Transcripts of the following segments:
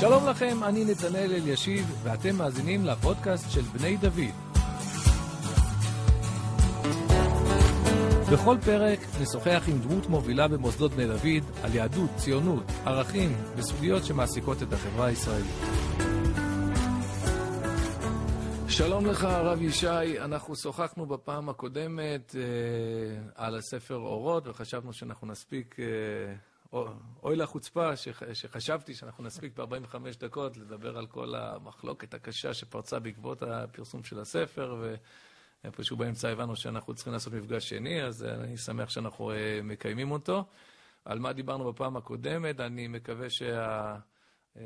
שלום לכם, אני נתנאל אלישיב, ואתם מאזינים לפודקאסט של בני דוד. בכל פרק נשוחח עם דמות מובילה במוסדות בני דוד על יהדות, ציונות, ערכים וסוגיות שמעסיקות את החברה הישראלית. שלום לך, הרב ישי. אנחנו שוחחנו בפעם הקודמת אה, על הספר אורות, וחשבנו שאנחנו נספיק... אה, אוי לחוצפה שחשבתי שאנחנו נספיק ב-45 דקות לדבר על כל המחלוקת הקשה שפרצה בעקבות הפרסום של הספר, ואיפשהו באמצע הבנו שאנחנו צריכים לעשות מפגש שני, אז אני שמח שאנחנו אה, מקיימים אותו. על מה דיברנו בפעם הקודמת, אני מקווה שה... אה,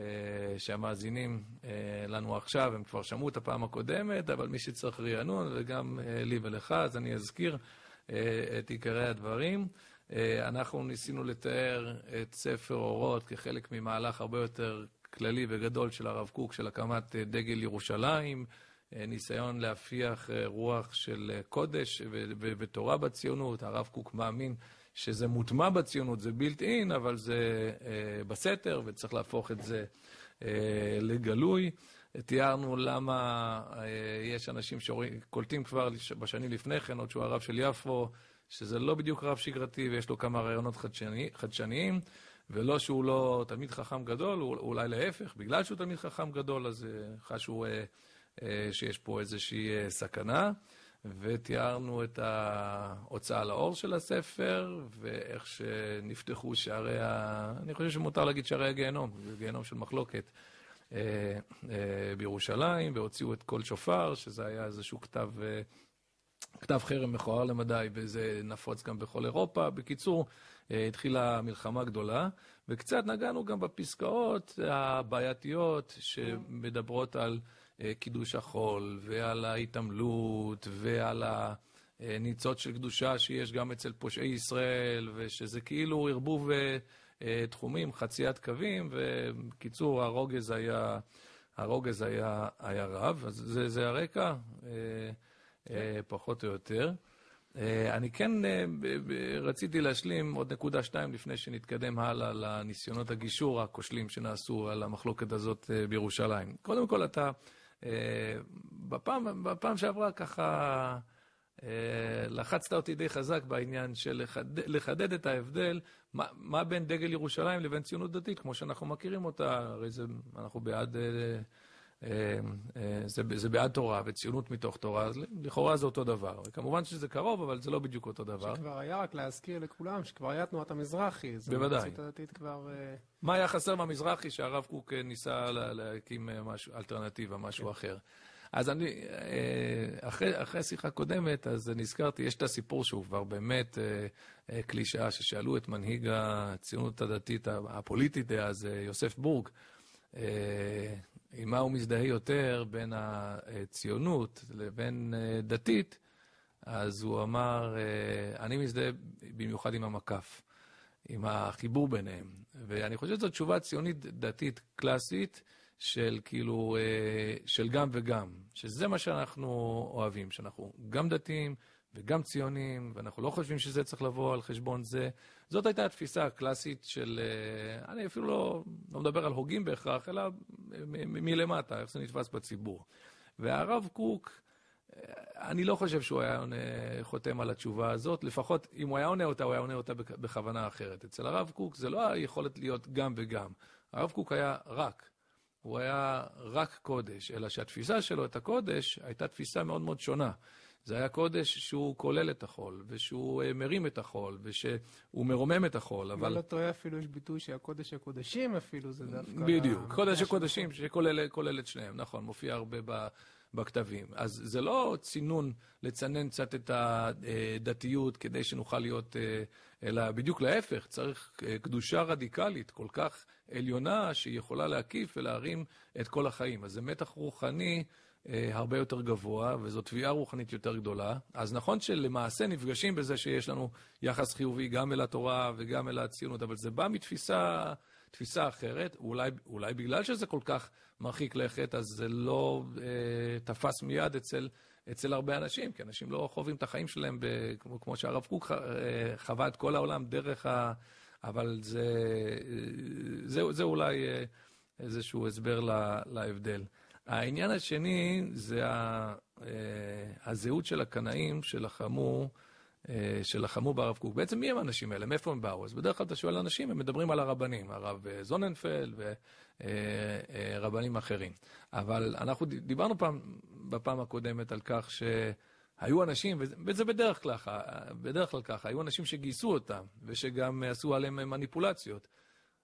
שהמאזינים אה, לנו עכשיו, הם כבר שמעו את הפעם הקודמת, אבל מי שצריך רענון, וגם לי ולך, אז אני אזכיר את עיקרי הדברים. אה, אנחנו ניסינו לתאר את ספר אורות כחלק ממהלך הרבה יותר כללי וגדול של הרב קוק, של הקמת אה, דגל ירושלים, אה, ניסיון להפיח רוח של קודש ותורה בציונות. הרב קוק מאמין שזה מוטמע בציונות, זה בילט אין, אבל זה בסתר, וצריך להפוך את זה לגלוי. תיארנו למה יש אנשים שקולטים כבר בשנים לפני כן, עוד שהוא הרב של יפו, שזה לא בדיוק רב שגרתי ויש לו כמה רעיונות חדשני, חדשניים, ולא שהוא לא תלמיד חכם גדול, אולי להפך, בגלל שהוא תלמיד חכם גדול, אז אה, חשו אה, אה, שיש פה איזושהי סכנה. ותיארנו את ההוצאה לאור של הספר, ואיך שנפתחו שערי ה... אני חושב שמותר להגיד שערי הגיהנום, זה גיהנום של מחלוקת בירושלים, והוציאו את קול שופר, שזה היה איזשהו כתב כתב חרם מכוער למדי, וזה נפוץ גם בכל אירופה. בקיצור, אה, התחילה מלחמה גדולה, וקצת נגענו גם בפסקאות הבעייתיות שמדברות על אה, קידוש החול, ועל ההתעמלות, ועל הניצוץ של קדושה שיש גם אצל פושעי ישראל, ושזה כאילו ערבוב אה, תחומים, חציית קווים, ובקיצור, הרוגז היה, הרוגז היה, היה רב. אז זה, זה הרקע. אה, פחות או יותר. אה, אני כן אה, רציתי להשלים עוד נקודה שתיים לפני שנתקדם הלאה לניסיונות הגישור הכושלים שנעשו על המחלוקת הזאת בירושלים. קודם כל, אתה בפעם, בפעם שעברה ככה לחצת אותי די חזק בעניין של לחדד, לחדד את ההבדל, מה, מה בין דגל ירושלים לבין ציונות דתית, כמו שאנחנו מכירים אותה, הרי זה, אנחנו בעד... אה, אה, זה, זה בעד תורה וציונות מתוך תורה, אז לכאורה זה אותו דבר. וכמובן שזה קרוב, אבל זה לא בדיוק אותו דבר. שכבר היה, רק להזכיר לכולם, שכבר היה תנועת המזרחי. בוודאי. כבר... אה, מה היה חסר מהמזרחי שהרב קוק ניסה להקים משהו, אלטרנטיבה, משהו כן. אחר? אז אני, אחרי, אחרי שיחה קודמת, אז נזכרתי, יש את הסיפור שהוא כבר באמת קלישאה, ששאלו את מנהיג הציונות הדתית הפוליטית דאז, יוסף בורג, עם מה הוא מזדהה יותר בין הציונות לבין אה, דתית, אז הוא אמר, אה, אני מזדהה במיוחד עם המקף, עם החיבור ביניהם. ואני חושב שזו תשובה ציונית דתית קלאסית של כאילו, אה, של גם וגם, שזה מה שאנחנו אוהבים, שאנחנו גם דתיים, וגם ציונים, ואנחנו לא חושבים שזה צריך לבוא על חשבון זה. זאת הייתה התפיסה הקלאסית של, אה, אני אפילו לא, לא מדבר על הוגים בהכרח, אלא מלמטה, איך זה נתפס בציבור. והרב קוק, אה, אני לא חושב שהוא היה עונה, חותם על התשובה הזאת, לפחות אם הוא היה עונה אותה, הוא היה עונה אותה בכוונה אחרת. אצל הרב קוק זה לא היכולת להיות גם וגם. הרב קוק היה רק. הוא היה רק קודש, אלא שהתפיסה שלו את הקודש הייתה תפיסה מאוד מאוד שונה. זה היה קודש שהוא כולל את החול, ושהוא אה, מרים את החול, ושהוא מרומם את החול, אבל... אם לא טועה אפילו יש ביטוי שהקודש הקודשים אפילו, זה דווקא... בדיוק, קודש הקודשים שכולל את שניהם, נכון, מופיע הרבה ב... בכתבים. אז זה לא צינון לצנן קצת את הדתיות כדי שנוכל להיות, אה, אלא בדיוק להפך, צריך אה, קדושה רדיקלית כל כך עליונה שהיא יכולה להקיף ולהרים את כל החיים. אז זה מתח רוחני אה, הרבה יותר גבוה, וזו תביעה רוחנית יותר גדולה. אז נכון שלמעשה נפגשים בזה שיש לנו יחס חיובי גם אל התורה וגם אל הציונות, אבל זה בא מתפיסה תפיסה אחרת. אולי, אולי בגלל שזה כל כך מרחיק לכת, אז זה לא אה, תפס מיד אצל, אצל הרבה אנשים, כי אנשים לא חווים את החיים שלהם ב, כמו, כמו שהרב קוק אה, חווה את כל העולם דרך ה... אבל זה, זה, זה אולי... אה, איזשהו הסבר להבדל. העניין השני זה הזהות של הקנאים שלחמו אה, שלחמו ברב קוק. בעצם מי הם האנשים האלה? מאיפה הם באו? אז בדרך כלל אתה שואל אנשים, הם מדברים על הרבנים, הרב אה, זוננפלד ורבנים אה, אחרים. אבל אנחנו דיברנו פעם, בפעם הקודמת על כך שהיו אנשים, וזה בדרך כלל, בדרך כלל ככה, היו אנשים שגייסו אותם, ושגם עשו עליהם מניפולציות.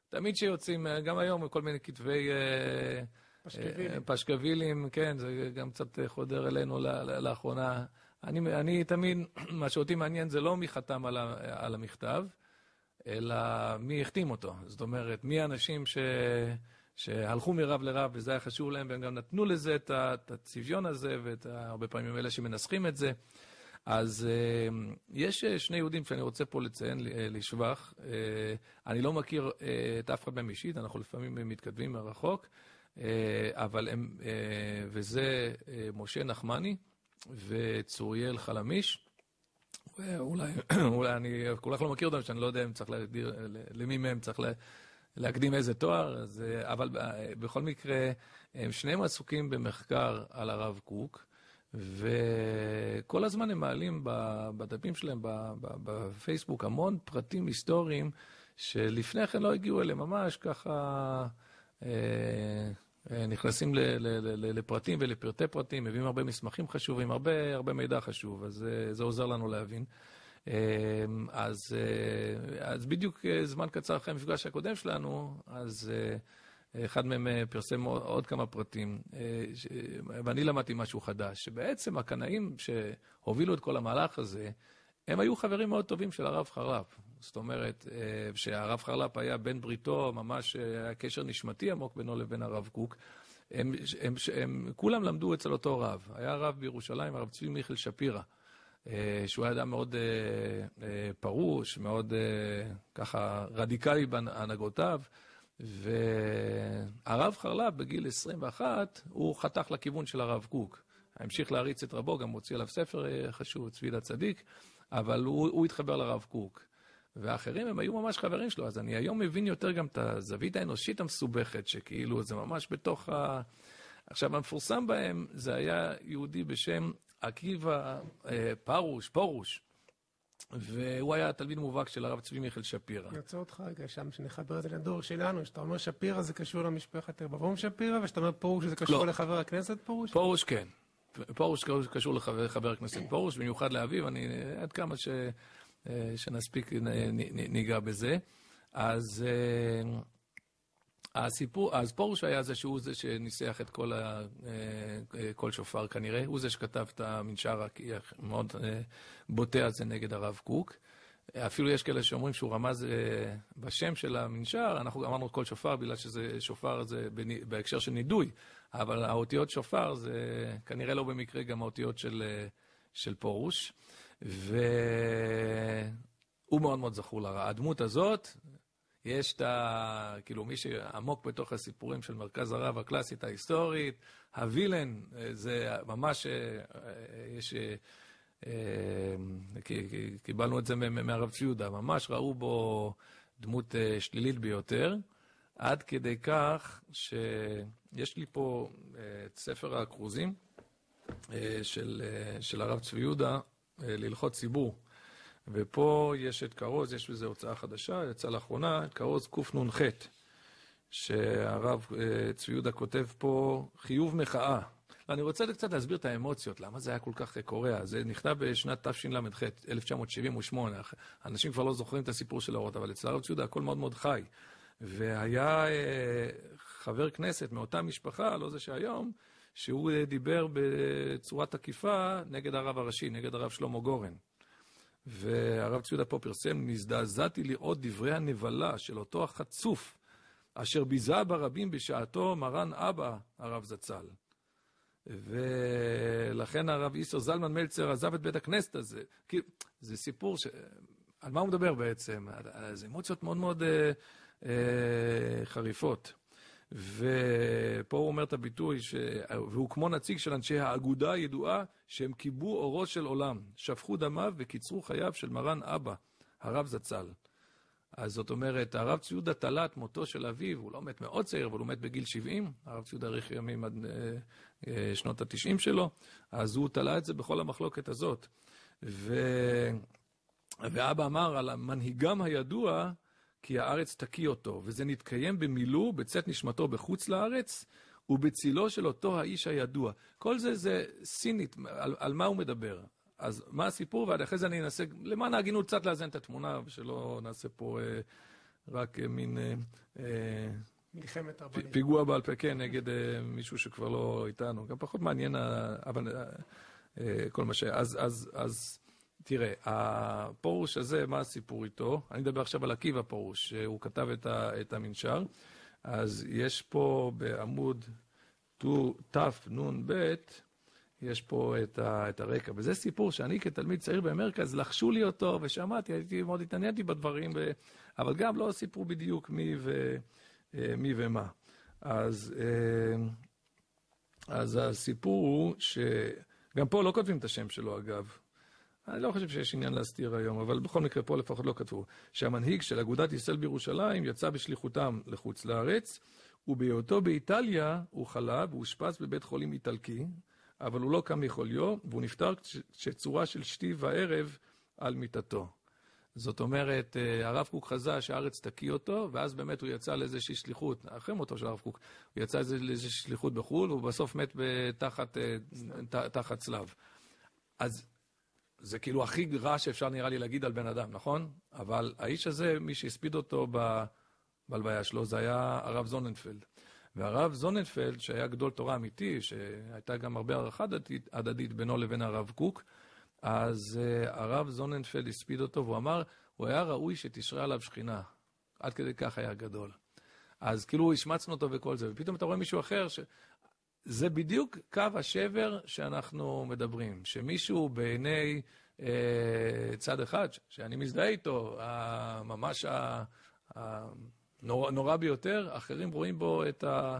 תמיד שיוצאים, גם היום, כל מיני כתבי... פשקווילים. פשקווילים, כן, זה גם קצת חודר אלינו לאחרונה. אני, אני תמיד, מה שאותי מעניין זה לא מי חתם על, ה, על המכתב, אלא מי החתים אותו. זאת אומרת, מי האנשים ש, שהלכו מרב לרב וזה היה חשוב להם, והם גם נתנו לזה את, את הצביון הזה, ואת הרבה פעמים אלה שמנסחים את זה. אז uh, יש שני יהודים שאני רוצה פה לציין לשבח. אני לא מכיר את אף אחד מהם אישית, אנחנו לפעמים מתכתבים מרחוק, אבל הם, uh, וזה uh, משה נחמני. וצוריאל חלמיש. אולי, אולי אני כל כך לא מכיר אותם, שאני לא יודע אם צריך להגדיר, למי מהם צריך להקדים איזה תואר, אז, אבל בכל מקרה, הם שניהם עסוקים במחקר על הרב קוק, וכל הזמן הם מעלים בדפים שלהם בפייסבוק המון פרטים היסטוריים שלפני כן לא הגיעו אליהם, ממש ככה... אה, אה, נכנסים לפרטים ולפרטי פרטים, מביאים הרבה מסמכים חשובים, הרבה, הרבה מידע חשוב, אז אה, זה עוזר לנו להבין. אה, אז, אז בדיוק זמן קצר אחרי המפגש הקודם שלנו, אז אחד מהם פרסם עוד כמה פרטים, ואני למדתי משהו חדש, שבעצם הקנאים שהובילו את כל המהלך הזה, הם היו חברים מאוד טובים של הרב חרל"פ. זאת אומרת, אה, שהרב חרל"פ היה בן בריתו, ממש אה, היה קשר נשמתי עמוק בינו לבין הרב קוק. הם, הם, הם, כולם למדו אצל אותו רב. היה רב בירושלים, הרב צבי מיכל שפירא, אה, שהוא היה אדם מאוד פרוש, מאוד ככה רדיקלי בהנהגותיו. והרב חרל"פ בגיל 21, הוא חתך לכיוון של הרב קוק. המשיך להריץ את רבו, גם הוציא עליו ספר חשוב, צבי לצדיק, אבל הוא, הוא התחבר לרב קוק. ואחרים הם היו ממש חברים שלו, אז אני היום מבין יותר גם את הזווית האנושית המסובכת, שכאילו זה ממש בתוך ה... עכשיו, המפורסם בהם זה היה יהודי בשם עקיבא אה, פרוש, פורוש, והוא היה תלמיד מובהק של הרב צבי מיכל שפירא. אני רוצה אותך רגע שם, שנחבר את זה לדור שלנו, שאתה אומר שפירא זה קשור למשפחת רבבום שפירא, ושאתה אומר פרוש זה קשור לא. לחבר הכנסת פרוש? פרוש כן. פרוש קשור לחבר הכנסת פרוש, במיוחד לאביו, אני עד כמה ש... אה, שנספיק ניגע בזה. אז אה, הסיפור, אז פרוש היה זה שהוא זה שניסח את כל, ה, אה, כל שופר כנראה, הוא זה שכתב את המנשר המאוד בוטה הזה נגד הרב קוק. אפילו יש כאלה שאומרים שהוא רמז בשם של המנשר, אנחנו אמרנו כל שופר בגלל שזה שופר זה בהקשר של נידוי, אבל האותיות שופר זה כנראה לא במקרה גם האותיות של, של פרוש. והוא מאוד מאוד זכור לרע. הדמות הזאת, יש את ה... כאילו, מי שעמוק בתוך הסיפורים של מרכז הרב הקלאסית ההיסטורית, הווילן, זה ממש, יש... קיבלנו את זה מהרב ציודה, ממש ראו בו דמות שלילית ביותר, עד כדי כך שיש לי פה את ספר הכרוזים של, של הרב צבי יהודה, אה, להלכות ציבור. ופה יש את כרוז, יש בזה הוצאה חדשה, יצא לאחרונה, את כרוז קנ"ח, שהרב אה, צבי יהודה כותב פה חיוב מחאה. אני רוצה קצת להסביר את האמוציות, למה זה היה כל כך קורע. זה נכתב בשנת תשל"ח, 1978. אנשים כבר לא זוכרים את הסיפור של האורות, אבל אצל הרב צבי יהודה הכל מאוד מאוד חי. והיה אה, חבר כנסת מאותה משפחה, לא זה שהיום, שהוא אה, דיבר בצורה תקיפה נגד הרב הראשי, נגד הרב שלמה גורן. והרב ציודה פה פרסם, נזדעזעתי לראות דברי הנבלה של אותו החצוף, אשר ביזה ברבים בשעתו מרן אבא, הרב זצ"ל. ולכן הרב איסר זלמן מלצר עזב את בית הכנסת הזה. כי זה סיפור ש... על מה הוא מדבר בעצם? זה אמוציות מאוד מאוד אה, אה, חריפות. ופה הוא אומר את הביטוי, ש... והוא כמו נציג של אנשי האגודה הידועה, שהם כיבו אורו של עולם, שפכו דמיו וקיצרו חייו של מרן אבא, הרב זצ"ל. אז זאת אומרת, הרב ציודה תלה את מותו של אביו, הוא לא מת מאוד צעיר, אבל הוא מת בגיל 70, הרב ציודה האריך ימים עד אה, אה, שנות ה-90 שלו, אז הוא תלה את זה בכל המחלוקת הזאת. ו... ואבא אמר על המנהיגם הידוע, כי הארץ תקיא אותו, וזה נתקיים במילוא, בצאת נשמתו בחוץ לארץ, ובצילו של אותו האיש הידוע. כל זה זה סינית, על, על מה הוא מדבר. אז מה הסיפור, ואחרי זה אני אנסה, למען ההגינות, קצת לאזן את התמונה, ושלא נעשה פה אה, רק אה, מין... אה, אה מלחמת רבנים. פיגוע בעל פה, כן, נגד אה, מישהו שכבר לא איתנו. גם פחות מעניין, אבל אה, אה, כל מה ש... אז, אז, אז תראה, הפורוש הזה, מה הסיפור איתו? אני מדבר עכשיו על עקיבא פורוש, שהוא כתב את, ה, את המנשר. אז יש פה בעמוד תנ"ב, יש פה את, ה, את הרקע. וזה סיפור שאני כתלמיד צעיר במרכז, לחשו לי אותו ושמעתי, הייתי מאוד התעניינתי בדברים, ו... אבל גם לא סיפרו בדיוק מי, ו... אה, מי ומה. אז, אה, אז הסיפור הוא שגם פה לא כותבים את השם שלו אגב. אני לא חושב שיש עניין להסתיר היום, אבל בכל מקרה פה לפחות לא כתבו. שהמנהיג של אגודת ישראל בירושלים יצא בשליחותם לחוץ לארץ, ובהיותו באיטליה הוא חלה ואושפז בבית חולים איטלקי, אבל הוא לא קם מחוליו, והוא נפטר כשצורה של שתי וערב על מיטתו. זאת אומרת, אה, הרב קוק חזה שהארץ תקיא אותו, ואז באמת הוא יצא לאיזושהי שליחות, אחרי מותו של הרב קוק, הוא יצא לאיזושהי שליחות בחו"ל, והוא בסוף מת תחת, אה, תחת צלב. אז זה כאילו הכי רע שאפשר נראה לי להגיד על בן אדם, נכון? אבל האיש הזה, מי שהספיד אותו בהלוויה שלו, זה היה הרב זוננפלד. והרב זוננפלד, שהיה גדול תורה אמיתי, שהייתה גם הרבה הערכה הדדית בינו לבין הרב קוק, אז uh, הרב זוננפלד הספיד אותו, והוא אמר, הוא היה ראוי שתשרה עליו שכינה. עד כדי כך היה גדול. אז כאילו השמצנו אותו וכל זה, ופתאום אתה רואה מישהו אחר, ש... זה בדיוק קו השבר שאנחנו מדברים, שמישהו בעיני אה, צד אחד, שאני מזדהה איתו, ממש הנורא ביותר, אחרים רואים בו את, ה,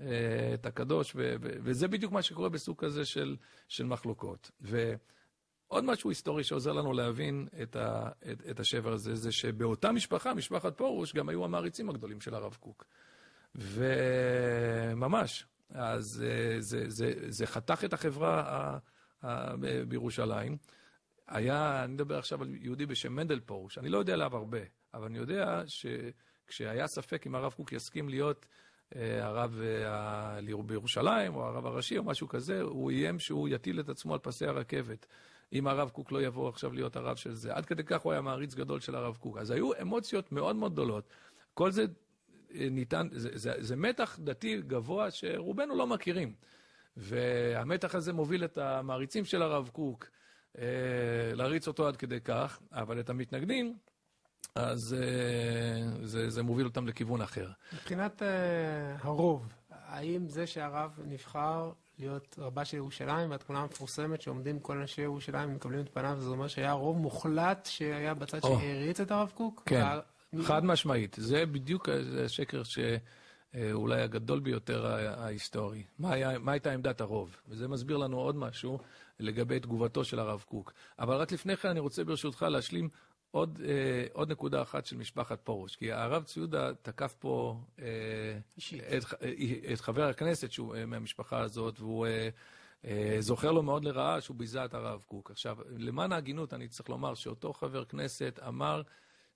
אה, את הקדוש, ו, ו, וזה בדיוק מה שקורה בסוג כזה של, של מחלוקות. ועוד משהו היסטורי שעוזר לנו להבין את, ה, את, את השבר הזה, זה שבאותה משפחה, משפחת פרוש, גם היו המעריצים הגדולים של הרב קוק. וממש, אז אה, זה, זה, זה חתך את החברה בירושלים. היה, אני מדבר עכשיו על יהודי בשם מנדל פרוש, אני לא יודע עליו הרבה, אבל אני יודע שכשהיה ספק אם הרב קוק יסכים להיות אה, הרב אה, בירושלים, או הרב הראשי, או משהו כזה, הוא איים שהוא יטיל את עצמו על פסי הרכבת. אם הרב קוק לא יבוא עכשיו להיות הרב של זה. עד כדי כך הוא היה מעריץ גדול של הרב קוק. אז היו אמוציות מאוד מאוד גדולות. כל זה ניתן, זה, זה, זה מתח דתי גבוה שרובנו לא מכירים. והמתח הזה מוביל את המעריצים של הרב קוק אה, להריץ אותו עד כדי כך, אבל את המתנגדים, אז אה, זה, זה מוביל אותם לכיוון אחר. מבחינת אה, הרוב, האם זה שהרב נבחר להיות רבה של ירושלים, והתמונה המפורסמת שעומדים כל אנשי ירושלים ומקבלים את פניו, זה אומר שהיה רוב מוחלט שהיה בצד oh. שהעריץ את הרב קוק? כן. וה... חד משמעית. זה בדיוק השקר שאולי הגדול ביותר ההיסטורי. מה, היה, מה הייתה עמדת הרוב? וזה מסביר לנו עוד משהו לגבי תגובתו של הרב קוק. אבל רק לפני כן אני רוצה ברשותך להשלים עוד, אה, עוד נקודה אחת של משפחת פרוש. כי הרב ציודה תקף פה אה, את, את חבר הכנסת שהוא אה, מהמשפחה הזאת, והוא... אה, אה, זוכר לו מאוד לרעה שהוא ביזה את הרב קוק. עכשיו, למען ההגינות אני צריך לומר שאותו חבר כנסת אמר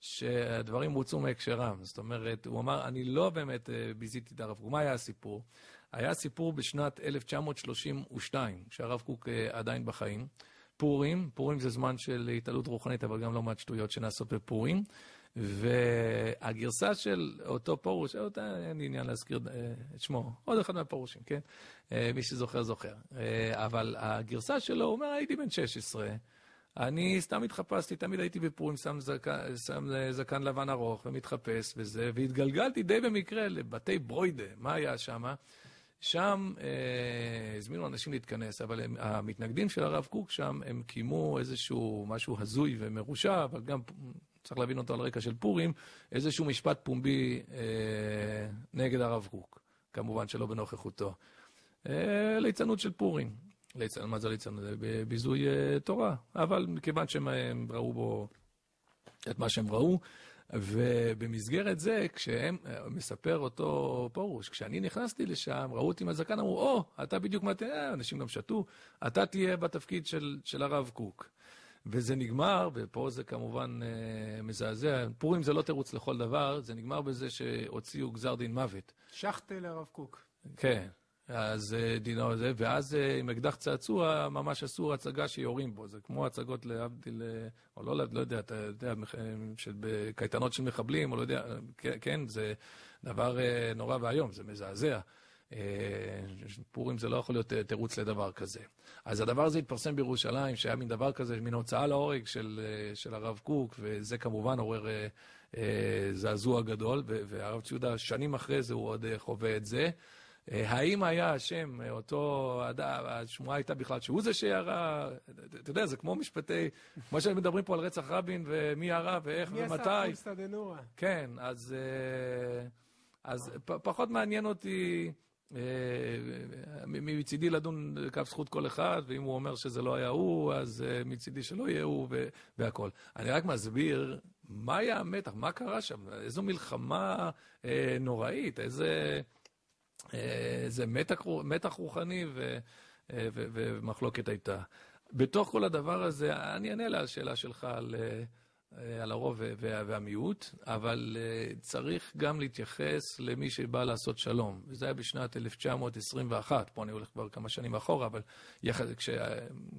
שהדברים הוצאו מהקשרם. זאת אומרת, הוא אמר, אני לא באמת אה, ביזיתי את הרב קוק. מה היה הסיפור? היה סיפור בשנת 1932, כשהרב קוק אה, עדיין בחיים. פורים, פורים זה זמן של התעלות רוחנית, אבל גם לא מעט שטויות שנעשות בפורים. והגרסה של אותו פורוש, אין לי עניין להזכיר אה, את שמו, עוד אחד מהפורושים, כן? מי שזוכר, זוכר. אבל הגרסה שלו, הוא אומר, הייתי בן 16. אני סתם התחפשתי, תמיד הייתי בפורים, שם זקן, שם זקן לבן ארוך ומתחפש וזה, והתגלגלתי די במקרה לבתי ברוידה, מה היה שם? שם אה, הזמינו אנשים להתכנס, אבל הם, המתנגדים של הרב קוק שם, הם קיימו איזשהו משהו הזוי ומרושע, אבל גם צריך להבין אותו על רקע של פורים, איזשהו משפט פומבי אה, נגד הרב קוק, כמובן שלא בנוכחותו. אה, ליצנות של פורים. ליצן, מה זה ליצן? זה ביזוי uh, תורה. אבל מכיוון שהם ראו בו את מה שהם ראו, ובמסגרת זה, כשהם, מספר אותו פרוש, כשאני נכנסתי לשם, ראו אותי עם הזקן, אמרו, או, oh, אתה בדיוק מה תהיה, אנשים גם שתו, אתה תהיה בתפקיד של, של הרב קוק. וזה נגמר, ופה זה כמובן אה, מזעזע, פורים זה לא תירוץ לכל דבר, זה נגמר בזה שהוציאו גזר דין מוות. שחטה לרב קוק. כן, אז אה, דינו זה, ואז אה, עם אקדח צעצוע ממש אסור הצגה שיורים בו, זה כמו הצגות להבדיל, אה, או לא, לא יודע, אתה יודע, בקייטנות של מחבלים, או לא יודע, כן זה דבר נורא ואיום, זה מזעזע. פורים זה לא יכול להיות תירוץ לדבר כזה. אז הדבר הזה התפרסם בירושלים, שהיה מין דבר כזה, מין הוצאה להורג של, של הרב קוק, וזה כמובן עורר זעזוע גדול, והרב ציודה, שנים אחרי זה הוא עוד חווה את זה. אה, האם היה השם, אה, אותו אדם, השמועה הייתה בכלל שהוא זה שירה, אתה יודע, זה כמו משפטי, כמו שמדברים פה על רצח רבין, ומי ירה ואיך ומתי. מי עשה פולסא דנורא. כן, אז, אה, אז פחות מעניין אותי מצידי לדון כף זכות כל אחד, ואם הוא אומר שזה לא היה הוא, אז מצידי שלא יהיה הוא והכול. אני רק מסביר מה היה המתח, מה קרה שם, איזו מלחמה נוראית, איזה... אה, זה מתח, מתח רוחני ו, אה, ו, ומחלוקת הייתה. בתוך כל הדבר הזה, אני אענה על השאלה שלך על, אה, על הרוב והמיעוט, אבל צריך גם להתייחס למי שבא לעשות שלום. וזה היה בשנת 1921, פה אני הולך כבר כמה שנים אחורה, אבל יחד, כשה,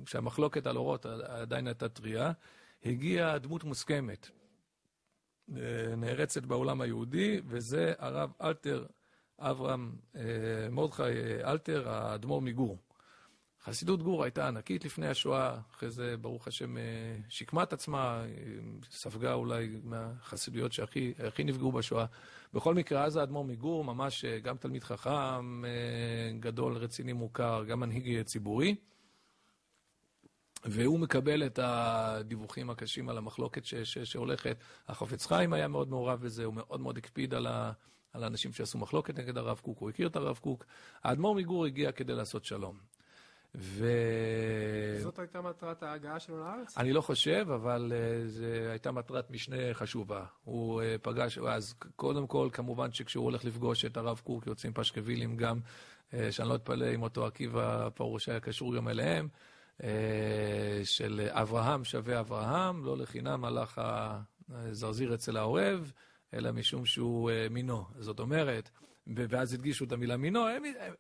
כשהמחלוקת על אורות עדיין הייתה טריה, הגיעה דמות מוסכמת, נערצת בעולם היהודי, וזה הרב אלתר אברהם אה, מרדכי אה, אלתר, האדמו"ר מגור. חסידות גור הייתה ענקית לפני השואה, אחרי זה, ברוך השם, אה, שיקמה את עצמה, ספגה אולי מהחסידויות שהכי נפגעו בשואה. בכל מקרה, אז האדמו"ר מגור, ממש גם תלמיד חכם גדול, רציני, מוכר, גם מנהיג ציבורי. והוא מקבל את הדיווחים הקשים על המחלוקת ש- ש- שהולכת. החופץ חיים היה מאוד מעורב בזה, הוא מאוד מאוד הקפיד על, ה- על האנשים שעשו מחלוקת נגד הרב קוק, הוא הכיר את הרב קוק. האדמו"ר מגור הגיע כדי לעשות שלום. ו... זאת הייתה מטרת ההגעה שלו לארץ? אני לא חושב, אבל uh, זו הייתה מטרת משנה חשובה. הוא uh, פגש, אז קודם כל, כמובן שכשהוא הולך לפגוש את הרב קוק, יוצאים פשקווילים גם, uh, שאני לא אתפלא אם אותו עקיבא פרוש היה קשור גם אליהם, uh, של אברהם שווה אברהם, לא לחינם הלך הזרזיר אצל העורב. אלא משום שהוא uh, מינו. זאת אומרת, ואז הדגישו את המילה מינו, הם, הם,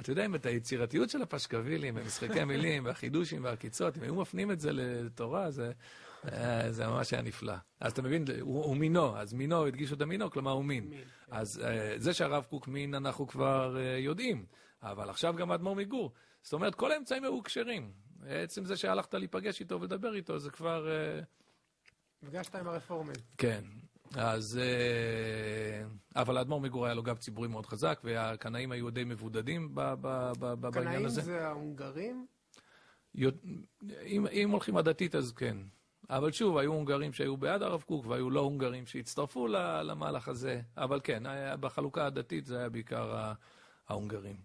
אתה יודע, אם את היצירתיות של הפשקווילים, ומשחקי המילים, והחידושים והעקיצות, אם היו מפנים את זה לתורה, זה, uh, זה ממש היה נפלא. אז אתה מבין, הוא, הוא מינו, אז מינו, הדגישו את המינו, כלומר הוא מין. מין כן. אז uh, זה שהרב קוק מין אנחנו כבר יודעים, אבל עכשיו גם האדמו"ר מגור. זאת אומרת, כל האמצעים היו כשרים. עצם זה שהלכת להיפגש איתו ולדבר איתו, זה כבר... נפגשת עם הרפורמים. כן, אז... אה, אבל האדמו"ר מגור היה לו גב ציבורי מאוד חזק, והקנאים היו די מבודדים בעניין הזה. קנאים זה ההונגרים? אם, אם הולכים עדתית אז כן. אבל שוב, היו הונגרים שהיו בעד הרב קוק, והיו לא הונגרים שהצטרפו למהלך הזה. אבל כן, בחלוקה הדתית זה היה בעיקר ההונגרים.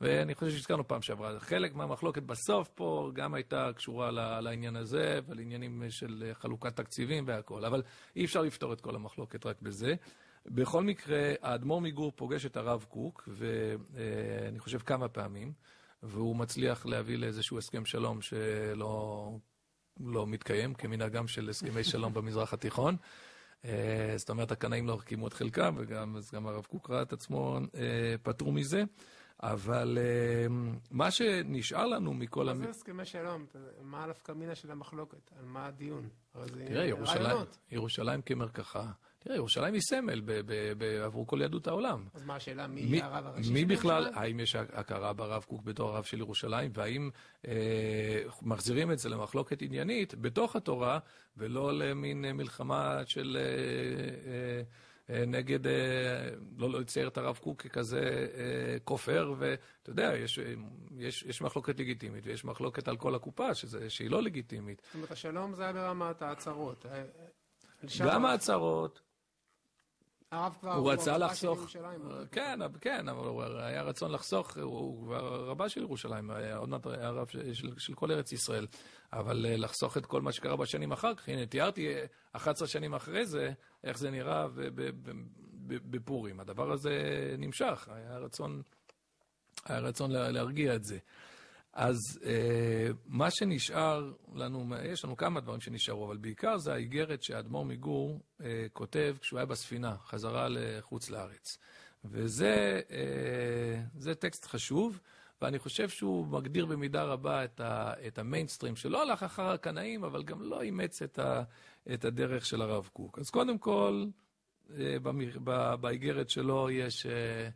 ואני חושב שהזכרנו פעם שעברה, חלק מהמחלוקת בסוף פה גם הייתה קשורה לעניין הזה ולעניינים של חלוקת תקציבים והכול, אבל אי אפשר לפתור את כל המחלוקת רק בזה. בכל מקרה, האדמו"ר מגור פוגש את הרב קוק, ואני חושב כמה פעמים, והוא מצליח להביא לאיזשהו הסכם שלום שלא לא מתקיים, כמנהגם של הסכמי שלום במזרח התיכון. זאת אומרת, הקנאים לא קיימו את חלקם, וגם הרב קוק ראה את עצמו פטור מזה. אבל אמ, מה שנשאר לנו מכל... מה זה הסכמי שלום? מה הנפקא מינה של המחלוקת? על מה הדיון? תראה, ירושלים, ירושלים כמרקחה. תראה, ירושלים היא סמל עבור כל יהדות העולם. אז מה השאלה, מי הרב הראשי של ירושלים? מי בכלל, האם יש הכרה ברב קוק בתור הרב של ירושלים, והאם אה, מחזירים את זה למחלוקת עניינית בתוך התורה, ולא למין מלחמה של... אה, נגד, אה, לא לצייר את הרב קוק ככזה אה, כופר, ואתה יודע, יש, יש, יש מחלוקת לגיטימית ויש מחלוקת על כל הקופה, שזה, שהיא לא לגיטימית. זאת אומרת, השלום זה היה ברמת ההצהרות. גם ההצהרות, הרב כבר הוא רצה הרב לחסוך. כן, כן, אבל הוא היה רצון לחסוך, הוא- כבר רבה של ירושלים, עוד מעט היה רב של- של- של כל ארץ ישראל, אבל אה, לחסוך את כל מה שקרה בשנים אחר כך, הנה, תיארתי אה, 11 שנים אחרי זה, איך זה נראה בפורים. הדבר הזה נמשך, היה רצון, היה רצון לה- להרגיע את זה. אז אה, מה שנשאר לנו, יש לנו כמה דברים שנשארו, אבל בעיקר זה האיגרת שהאדמו"ר מגור אה, כותב כשהוא היה בספינה, חזרה לחוץ לארץ. וזה אה, טקסט חשוב, ואני חושב שהוא מגדיר במידה רבה את, ה, את המיינסטרים, שלא הלך אחר הקנאים, אבל גם לא אימץ את, ה, את הדרך של הרב קוק. אז קודם כל, אה, באיגרת שלו יש... אה,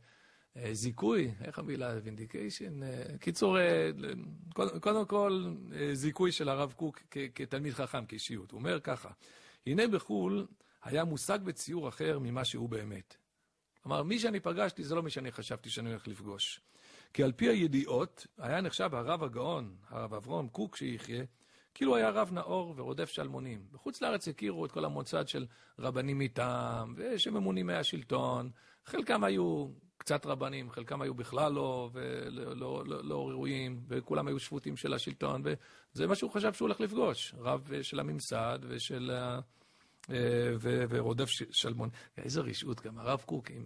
אה, זיכוי, איך המילה? vindication? קיצור, קודם- כל, זיכוי של הרב קוק כתלמיד חכם, כאישיות. הוא אומר ככה, הנה בחו"ל היה מושג בציור אחר ממה שהוא באמת. כלומר, מי שאני פגשתי זה לא מי שאני חשבתי שאני הולך לפגוש. כי על פי הידיעות, היה נחשב הרב הגאון, הרב אברום קוק שיחיה, כאילו היה רב נאור ורודף שלמונים. בחוץ לארץ הכירו את כל המוצד של רבנים מטעם, ושממונים מהשלטון. חלקם היו קצת רבנים, חלקם היו בכלל לא, ולא לא, לא, לא ראויים, וכולם היו שפוטים של השלטון, וזה מה שהוא חשב שהוא הולך לפגוש. רב אה, של הממסד ושל... אה, ורודף שלמון. איזה רשעות גם, הרב קוק, אם,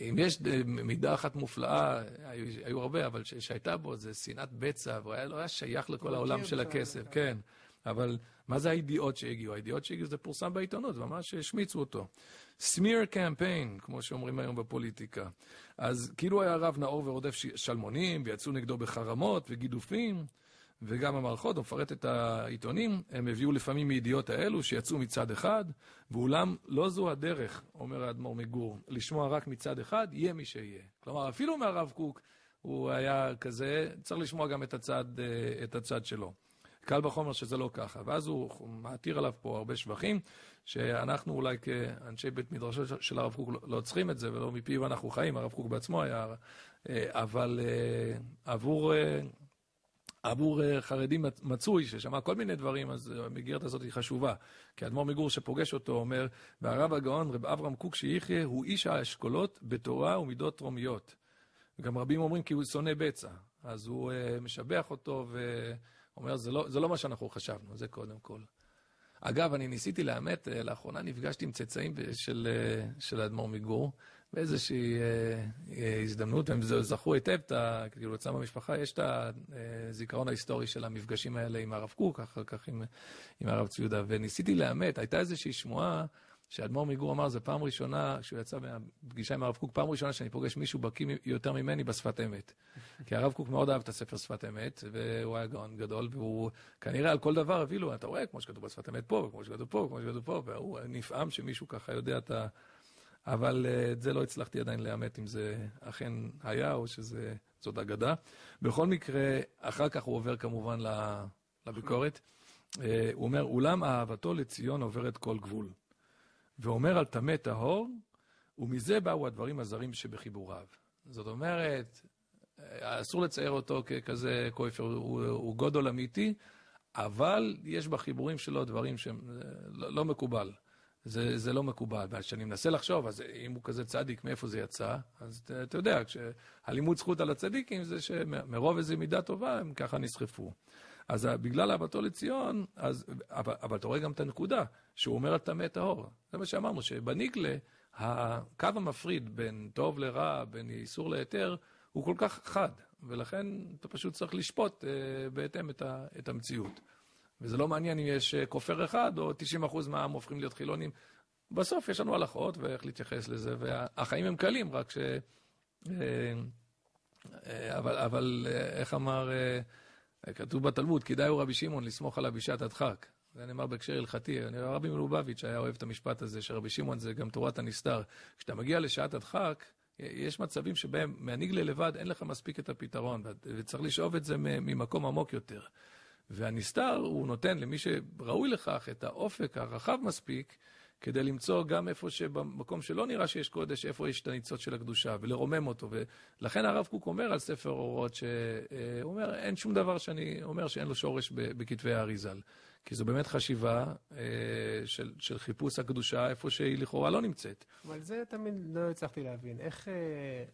אם יש מידה אחת מופלאה, היו, היו הרבה, אבל ש- שהייתה בו, זה שנאת בצע, והוא היה, לא היה שייך לכל העולם של הכסף, כן. כן. אבל מה זה הידיעות שהגיעו? הידיעות שהגיעו זה פורסם בעיתונות, ממש השמיצו אותו. סמיר קמפיין, כמו שאומרים היום בפוליטיקה. אז כאילו היה רב נאור ורודף שלמונים, ויצאו נגדו בחרמות וגידופים, וגם המערכות, הוא מפרט את העיתונים, הם הביאו לפעמים מידיעות האלו שיצאו מצד אחד, ואולם לא זו הדרך, אומר האדמו"ר מגור, לשמוע רק מצד אחד, יהיה מי שיהיה. כלומר, אפילו מהרב קוק הוא היה כזה, צריך לשמוע גם את הצד, אה, את הצד שלו. קל וחומר שזה לא ככה. ואז הוא מעתיר עליו פה הרבה שבחים, שאנחנו אולי כאנשי בית מדרשו של- של הרב קוק לא- לא צריכים את זה, ולא מפיו אנחנו חיים, הרב קוק בעצמו היה... אה, אבל אה, עבור... עבור אה, חרדי מצ- מצוי, ששמע כל מיני דברים, אז אה, המגירת הזאת היא חשובה. כי האדמו"ר מגור שפוגש אותו אומר, והרב הגאון, רב אברהם קוק שיחיה, הוא איש האשכולות בתורה ומידות תרומיות. וגם רבים אומרים כי הוא שונא בצע. אז הוא uh, משבח אותו ואומר, זה לא, זה לא מה שאנחנו חשבנו, זה קודם כל. אגב, אני ניסיתי לאמת, לאחרונה נפגשתי עם צאצאים של, של האדמו"ר מגור, באיזושהי uh, uh, הזדמנות, הם ז- זכרו היטב, כאילו אצלם במשפחה יש את הזיכרון ההיסטורי של המפגשים האלה עם הרב קוק, אחר כך עם, עם הרב צבי יהודה, וניסיתי לאמת, הייתה איזושהי שמועה שאדמו"ר מגור אמר, זו פעם ראשונה, כשהוא יצא מהפגישה עם הרב קוק, פעם ראשונה שאני פוגש מישהו בקיא יותר ממני בשפת אמת. כי הרב קוק מאוד אהב את הספר שפת אמת, והוא היה גאון גדול, והוא כנראה על כל דבר הביא לו, אתה רואה, כמו שכתוב בשפת אמת פה, וכמו שכתוב פה, וכמו שכתוב פה, והוא נפעם שמישהו ככה יודע את ה... אבל אה, את זה לא הצלחתי עדיין לאמת אם זה אכן היה או שזאת אגדה. בכל מקרה, אחר כך הוא עובר כמובן לביקורת. אה, הוא אומר, אולם אהבתו לציון עוברת כל גבול. ואומר על טמא טהור, ומזה באו הדברים הזרים שבחיבוריו. זאת אומרת, אה, אסור לצייר אותו ככזה כויפר, הוא, הוא גודל אמיתי, אבל יש בחיבורים שלו דברים שהם לא, לא מקובל. זה, זה לא מקובל. וכשאני מנסה לחשוב, אז אם הוא כזה צדיק, מאיפה זה יצא? אז אתה, יודע, כשהלימוד זכות על הצדיקים זה שמרוב איזו מידה טובה הם ככה נסחפו. אז בגלל אהבתו לציון, אז, אבל, אבל אתה רואה גם את הנקודה, שהוא אומר על טמא טהור. זה מה שאמרנו, שבניגלה, הקו המפריד בין טוב לרע, בין איסור להיתר, הוא כל כך חד, ולכן אתה פשוט צריך לשפוט אה, בהתאם את, ה, את המציאות. וזה לא מעניין אם יש אה, כופר אחד או 90% מהעם הופכים להיות חילונים. בסוף יש לנו הלכות ואיך להתייחס לזה, והחיים הם קלים, רק ש... אה, אה, אבל, אבל איך אמר, כתוב בתלמוד, כדאי הוא רבי שמעון לסמוך עליו בשעת הדחק. זה נאמר בהקשר הלכתי. הרבי מלובביץ' היה אוהב את המשפט הזה, שרבי שמעון זה גם תורת הנסתר. כשאתה מגיע לשעת הדחק, יש מצבים שבהם מהניגלה לבד אין לך מספיק את הפתרון, וצריך לשאוב את זה ממקום עמוק יותר. והנסתר, הוא נותן למי שראוי לכך את האופק הרחב מספיק, כדי למצוא גם איפה שבמקום שלא נראה שיש קודש, איפה יש את הניצוץ של הקדושה, ולרומם אותו. ולכן הרב קוק אומר על ספר אורות, שהוא אומר, אין שום דבר שאני אומר שאין לו שורש בכתבי האריזל. כי זו באמת חשיבה אה, של, של חיפוש הקדושה איפה שהיא לכאורה לא נמצאת. אבל זה תמיד לא הצלחתי להבין. איך אה,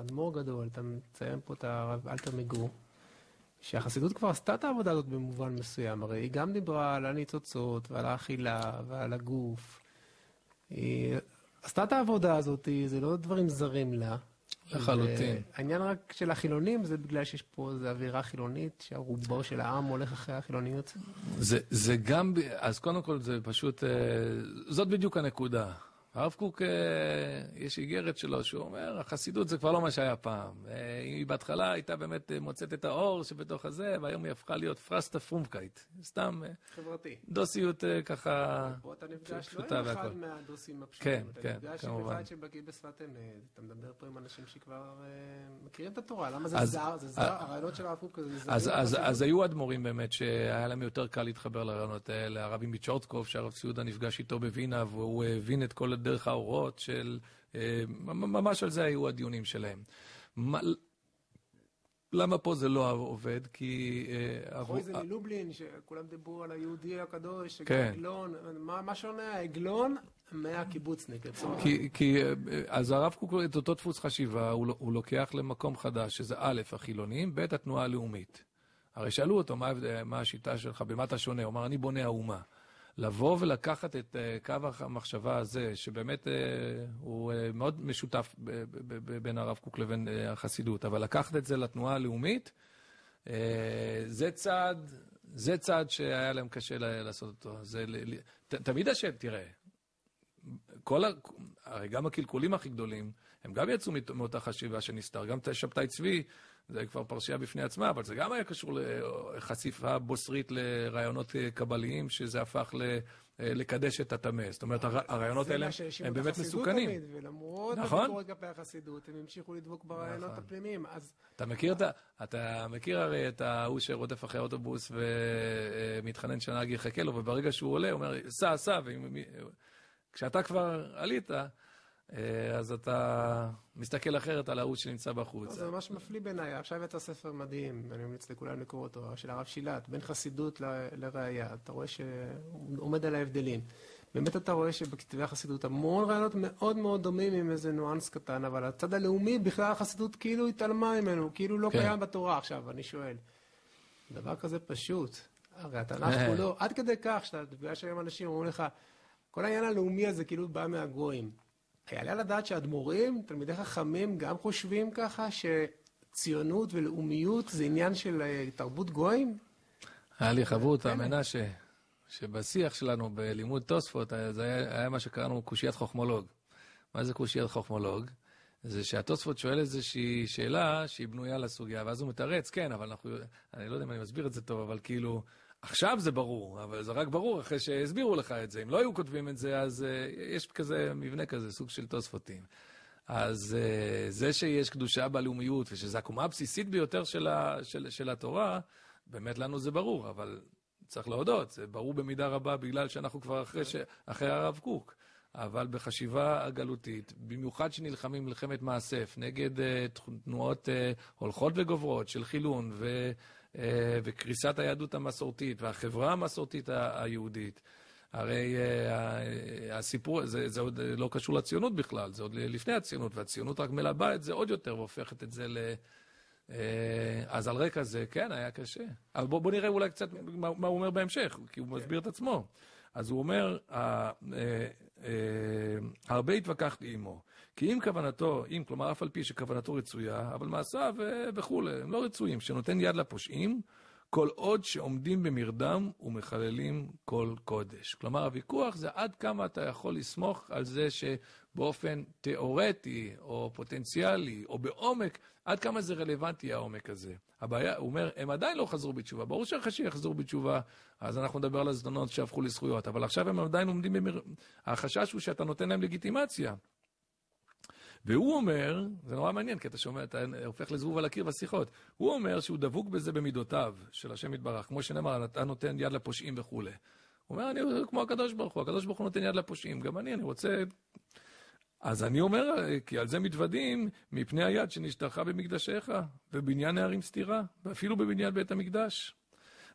אדמו"ר גדול, אתה מציין פה את הרב אלתר מגור, שהחסידות כבר עשתה את העבודה הזאת במובן מסוים, הרי היא גם דיברה על הניצוצות ועל האכילה ועל הגוף. היא עשתה את העבודה הזאת, זה לא דברים זרים לה. לחלוטין. העניין רק של החילונים זה בגלל שיש פה איזו אווירה חילונית, שהרובו של העם הולך אחרי החילוניות? זה, זה גם, אז קודם כל זה פשוט, אה, זאת בדיוק הנקודה. הרב קוק, אה, יש איגרת שלו שהוא אומר, החסידות זה כבר לא מה שהיה פעם. אה, היא בהתחלה הייתה באמת אה, מוצאת את האור שבתוך הזה, והיום היא הפכה להיות פראָסטע פרומקייט. סתם... חברתי. דוסיות ככה פה אתה נפגש לא עם אחד מהדוסים הפשוטים. כן, כן, כמובן. אתה נפגש עם אחד שבקיא בשפת אמת, אתה מדבר פה עם אנשים שכבר מכירים את התורה. למה זה זר? זה זר? הרעיונות של הרב קוק זה זר. אז היו אדמו"רים באמת שהיה להם יותר קל להתחבר לרעיונות האלה. הרבי מצ'ורטקוב, שהרב ציודה נפגש איתו בווינה, והוא הבין את כל דרך האורות של... אה, ממש על זה היו הדיונים שלהם. למה פה זה לא עובד? כי... אחרי זה מלובלין, שכולם דיברו על היהודי הקדוש, כן. עגלון, מה שונה העגלון מהקיבוצניק? כי, אה, אז הרב קוק, את אותו דפוס חשיבה, הוא, הוא לוקח למקום חדש, שזה א', החילונים, ב', התנועה הלאומית. הרי שאלו אותו, מה, מה השיטה שלך, במה אתה שונה? הוא אמר, אני בונה האומה. לבוא ולקחת את uh, קו המחשבה הזה, שבאמת uh, הוא uh, מאוד משותף בין הרב קוק לבין החסידות, אבל לקחת את זה לתנועה הלאומית, זה צעד, זה צעד שהיה להם קשה לעשות אותו. זה, ת, תמיד השם, תראה, כל ה... הרי גם הקלקולים הכי גדולים, הם גם יצאו מאותה חשיבה שנסתר. גם שבתאי צבי, זה כבר פרשייה בפני עצמה, אבל זה גם היה קשור לחשיפה בוסרית לרעיונות אה, קבליים, שזה הפך ל... אה, לקדש את הטמא. זאת אומרת, הרעיונות האלה הם באמת מסוכנים. תמיד, ולמרות נכון? הביקורת כלפי החסידות, הם המשיכו לדבוק ברעיונות נכון. הפנימיים. אז... אתה מכיר, את, אתה מכיר הרי את ההוא שרודף אחרי האוטובוס ומתחנן שהנהג יחכה לו, וברגע שהוא עולה, הוא אומר, סע, סע, וכשאתה כבר עלית, אה, אז אתה מסתכל אחרת על ההוא שנמצא בחוץ. זה ממש מפליא בעיניי. עכשיו יצא ספר מדהים, אני ממליץ לכולם לקרוא אותו, של הרב שילת, בין חסידות לראייה. אתה רואה שהוא עומד על ההבדלים. באמת אתה רואה שבכתבי החסידות המון רעיונות מאוד מאוד דומים עם איזה ניואנס קטן, אבל הצד הלאומי, בכלל החסידות כאילו התעלמה ממנו, כאילו לא כן. קיים בתורה. עכשיו, אני שואל, דבר כזה פשוט, הרי התנ"ך הוא לא, עד כדי כך שאתה נפגש היום אנשים אומרים לך, כל העניין הלאומי הזה כאילו בא מהגויים. היעלה לדעת שאדמו"רים, תלמידי חכמים, גם חושבים ככה שציונות ולאומיות זה עניין של אה, תרבות גויים? היה לי חברותא, מנשה, שבשיח שלנו בלימוד תוספות, אה, זה היה, היה מה שקראנו קושיית חוכמולוג. מה זה קושיית חוכמולוג? זה שהתוספות שואל איזושהי שאלה שהיא בנויה לסוגיה, ואז הוא מתרץ, כן, אבל אנחנו, אני לא יודע אם אני מסביר את זה טוב, אבל כאילו, עכשיו זה ברור, אבל זה רק ברור אחרי שהסבירו לך את זה. אם לא היו כותבים את זה, אז uh, יש כזה מבנה כזה, סוג של תוספותים. אז uh, זה שיש קדושה בלאומיות, ושזו הקומה הבסיסית ביותר של, ה, של, של התורה, באמת לנו זה ברור, אבל צריך להודות, זה ברור במידה רבה בגלל שאנחנו כבר אחרי, ש, אחרי הרב קוק. אבל בחשיבה הגלותית, במיוחד שנלחמים מלחמת מאסף נגד uh, תנועות uh, הולכות וגוברות של חילון ו... אה, וקריסת היהדות המסורתית והחברה המסורתית היהודית. הרי אה, הסיפור, זה, זה עוד לא קשור לציונות בכלל, זה עוד לפני הציונות, והציונות רק מלבה את זה עוד יותר והופכת את זה ל... אה, אז על רקע זה, כן, היה קשה. אבל בוא, בוא נראה אולי קצת מה, מה הוא אומר בהמשך, כי הוא מסביר את עצמו. אז הוא אומר, הרבה התווכחתי עמו. כי אם כוונתו, אם, כלומר, אף על פי שכוונתו רצויה, אבל מעשיו אה, וכולי, הם לא רצויים, שנותן יד לפושעים, כל עוד שעומדים במרדם ומחללים כל קודש. כלומר, הוויכוח זה עד כמה אתה יכול לסמוך על זה שבאופן תיאורטי, או פוטנציאלי, או בעומק, עד כמה זה רלוונטי העומק הזה. הבעיה, הוא אומר, הם עדיין לא חזרו בתשובה. ברור שאחרי שיחזרו בתשובה, אז אנחנו נדבר על הזדונות שהפכו לזכויות, אבל עכשיו הם עדיין עומדים במר... החשש הוא שאתה נותן להם לגיטימציה. והוא אומר, זה נורא מעניין, כי אתה שומע, אתה הופך לזבוב על הקיר בשיחות, הוא אומר שהוא דבוק בזה במידותיו של השם יתברך, כמו שנאמר, אתה נותן יד לפושעים וכולי. הוא אומר, אני כמו הקדוש ברוך הוא, הקדוש ברוך הוא נותן יד לפושעים, גם אני, אני רוצה... אז אני אומר, כי על זה מתוודים מפני היד שנשתרכה במקדשיך, ובניין נערים סתירה, ואפילו בבניין בית המקדש.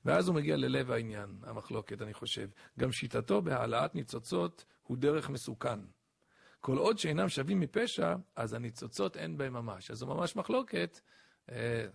ואז הוא מגיע ללב העניין, המחלוקת, אני חושב. גם שיטתו בהעלאת ניצוצות הוא דרך מסוכן. כל עוד שאינם שווים מפשע, אז הניצוצות אין בהם ממש. אז זו ממש מחלוקת אה,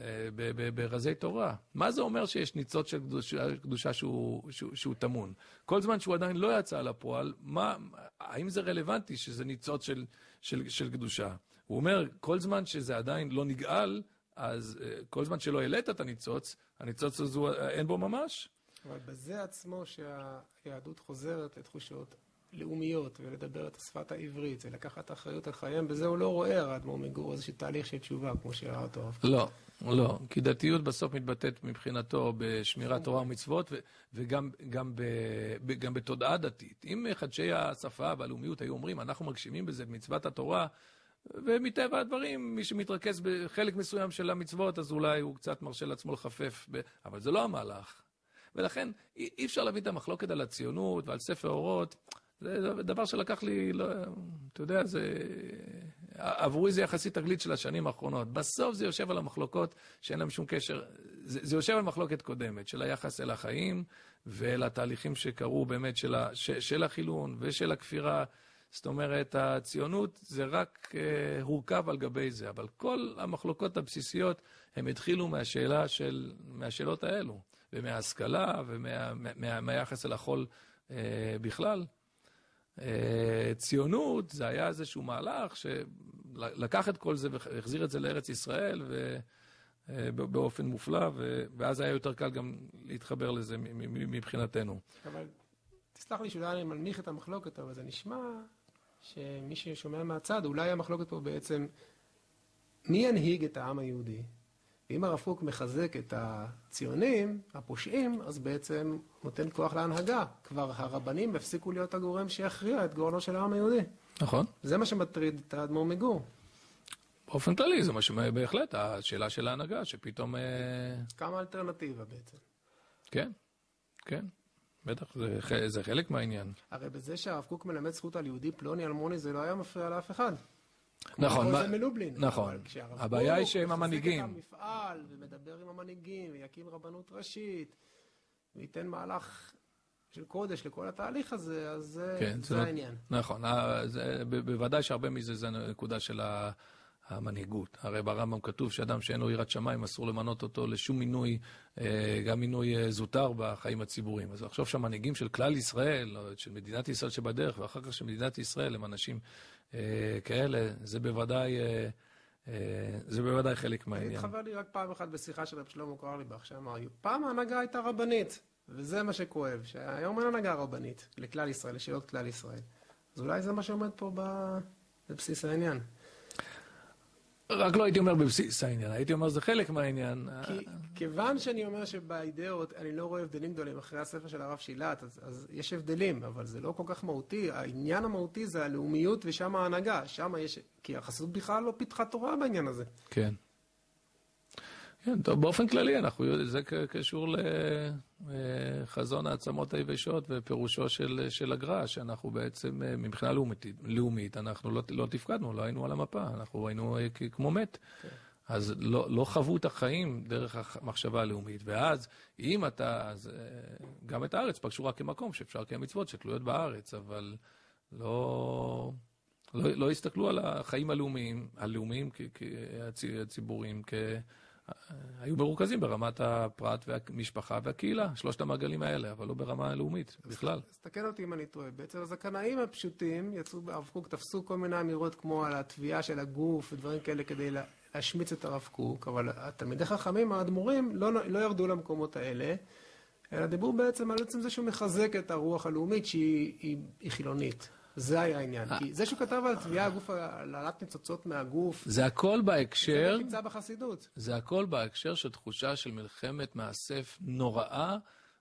אה, ברזי תורה. מה זה אומר שיש ניצוץ של קדושה, קדושה שהוא, שהוא, שהוא טמון? כל זמן שהוא עדיין לא יצא לפועל, מה, האם זה רלוונטי שזה ניצוץ של, של, של קדושה? הוא אומר, כל זמן שזה עדיין לא נגאל, אז אה, כל זמן שלא העלית את הניצוץ, הניצוץ הזה אין בו ממש. אבל בזה עצמו שהיהדות חוזרת לתחושות לאומיות ולדבר את השפת העברית ולקחת אחריות על חייהם, בזה הוא לא רואה האדמו"ר מגור איזשהו תהליך של תשובה, כמו שראה אותו. לא, לא, כי דתיות בסוף מתבטאת מבחינתו בשמירת תורה ומצוות וגם בתודעה דתית. אם מחדשי השפה והלאומיות היו אומרים, אנחנו מגשימים בזה במצוות התורה, ומטבע הדברים, מי שמתרכז בחלק מסוים של המצוות, אז אולי הוא קצת מרשה לעצמו לחפף, ב... אבל זה לא המהלך. ולכן אי אפשר להביא את המחלוקת על הציונות ועל ספר אורות. זה דבר שלקח לי, לא, אתה יודע, זה... עבורי זה יחסית תגלית של השנים האחרונות. בסוף זה יושב על המחלוקות שאין להם שום קשר, זה, זה יושב על מחלוקת קודמת, של היחס אל החיים ואל התהליכים שקרו באמת של, ה, ש, של החילון ושל הכפירה. זאת אומרת, הציונות זה רק uh, הורכב על גבי זה, אבל כל המחלוקות הבסיסיות, הם התחילו מהשאלה של, מהשאלות האלו, ומההשכלה ומהיחס אל החול uh, בכלל. אה, ציונות זה היה איזשהו מהלך שלקח את כל זה והחזיר את זה לארץ ישראל. אה, באופן מופלא, ואז היה יותר קל גם להתחבר לזה מבחינתנו. אבל תסלח לי שאולי אני מנמיך את המחלוקת, אבל זה נשמע שמי ששומע מהצד, אולי המחלוקת פה בעצם, מי ינהיג את העם היהודי? ואם הרב קוק מחזק את הציונים, הפושעים, אז בעצם נותן כוח להנהגה. כבר הרבנים הפסיקו להיות הגורם שיכריע את גורלו של העם היהודי. נכון. זה מה שמטריד את האדמו"ר מגור. באופן כללי, זה מה שבהחלט, השאלה של ההנהגה, שפתאום... אה, כמה אלטרנטיבה בעצם. כן, כן. בטח, זה, זה חלק מהעניין. הרי בזה שהרב קוק מלמד זכות על יהודי פלוני אלמוני, זה לא היה מפריע לאף אחד. נכון. מלובלין. נכון. הבעיה היא שהם המנהיגים. מחזיק את המפעל, ומדבר עם המנהיגים, ויקים רבנות ראשית, וייתן מהלך של קודש לכל התהליך הזה, אז כן, זה, זה לא- העניין. נכון. אה, זה, בוודאי שהרבה מזה זה נקודה של ה... המנהיגות. הרי ברמב"ם כתוב שאדם שאין לו יראת שמיים, אסור למנות אותו לשום מינוי, אה, גם מינוי אה, זוטר בחיים הציבוריים. אז לחשוב שהמנהיגים של כלל ישראל, של מדינת ישראל שבדרך, ואחר כך של מדינת ישראל, הם אנשים כאלה, זה בוודאי... זה בוודאי חלק מהעניין. התחבר לי רק פעם אחת בשיחה של רב שלמה קרליבך, שאמר, פעם ההנהגה הייתה רבנית, וזה מה שכואב, שהיום אין הנהגה רבנית לכלל ישראל, לשאלות כלל ישראל. אז אולי זה מה שעומד פה בבסיס העניין. רק לא הייתי אומר בבסיס העניין, הייתי אומר זה חלק מהעניין. כי, כיוון שאני אומר שבאידאות אני לא רואה הבדלים גדולים אחרי הספר של הרב שילת, אז, אז יש הבדלים, אבל זה לא כל כך מהותי. העניין המהותי זה הלאומיות ושם ההנהגה, שם יש... כי החסידות בכלל לא פיתחה תורה בעניין הזה. כן. כן, טוב, באופן כללי, אנחנו, זה קשור לחזון העצמות היבשות ופירושו של, של הגר"א, שאנחנו בעצם, אה, מבחינה לאומית, לאומית אנחנו לא, לא תפקדנו, לא היינו על המפה, אנחנו היינו אה, כמו מת. כן. אז לא, לא חוו את החיים דרך המחשבה הלאומית. ואז, אם אתה, אז אה, גם את הארץ פגשו רק כמקום שאפשר לקיים מצוות שתלויות בארץ, אבל לא, לא, לא הסתכלו על החיים הלאומיים, הלאומיים, הציבוריים, כ... היו מרוכזים ברמת הפרט והמשפחה והקהילה, שלושת המעגלים האלה, אבל לא ברמה הלאומית בכלל. אז תקן אותי אם אני טועה. בעצם אז הקנאים הפשוטים יצאו הרב קוק, תפסו כל מיני אמירות כמו על התביעה של הגוף ודברים כאלה כדי להשמיץ את הרב קוק, אבל התלמידי חכמים, האדמו"רים, לא, לא ירדו למקומות האלה, אלא דיברו בעצם על עצם זה שהוא מחזק את הרוח הלאומית שהיא היא, היא חילונית. זה היה העניין. כי זה שהוא כתב על תביעה הגוף, על העלאת ניצוצות מהגוף... זה הכל בהקשר... זה נמצא בחסידות. זה הכל בהקשר של תחושה של מלחמת מאסף נוראה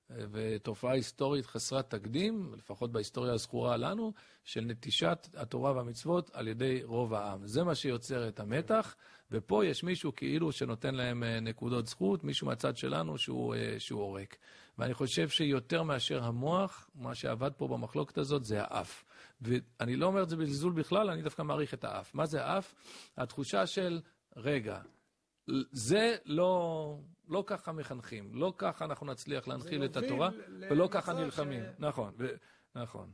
ותופעה היסטורית חסרת תקדים, לפחות בהיסטוריה הזכורה לנו, של נטישת התורה והמצוות על ידי רוב העם. זה מה שיוצר את המתח, ופה יש מישהו כאילו שנותן להם אה, נקודות זכות, מישהו מהצד שלנו שהוא, אה, שהוא עורק. ואני חושב שיותר מאשר המוח, מה שעבד פה במחלוקת הזאת זה האף. ואני לא אומר את זה בזלזול בכלל, אני דווקא מעריך את האף. מה זה האף? התחושה של, רגע, זה לא, לא ככה מחנכים, לא ככה אנחנו נצליח להנחיל את התורה, ולא ככה נלחמים. ש... נכון, ו, נכון.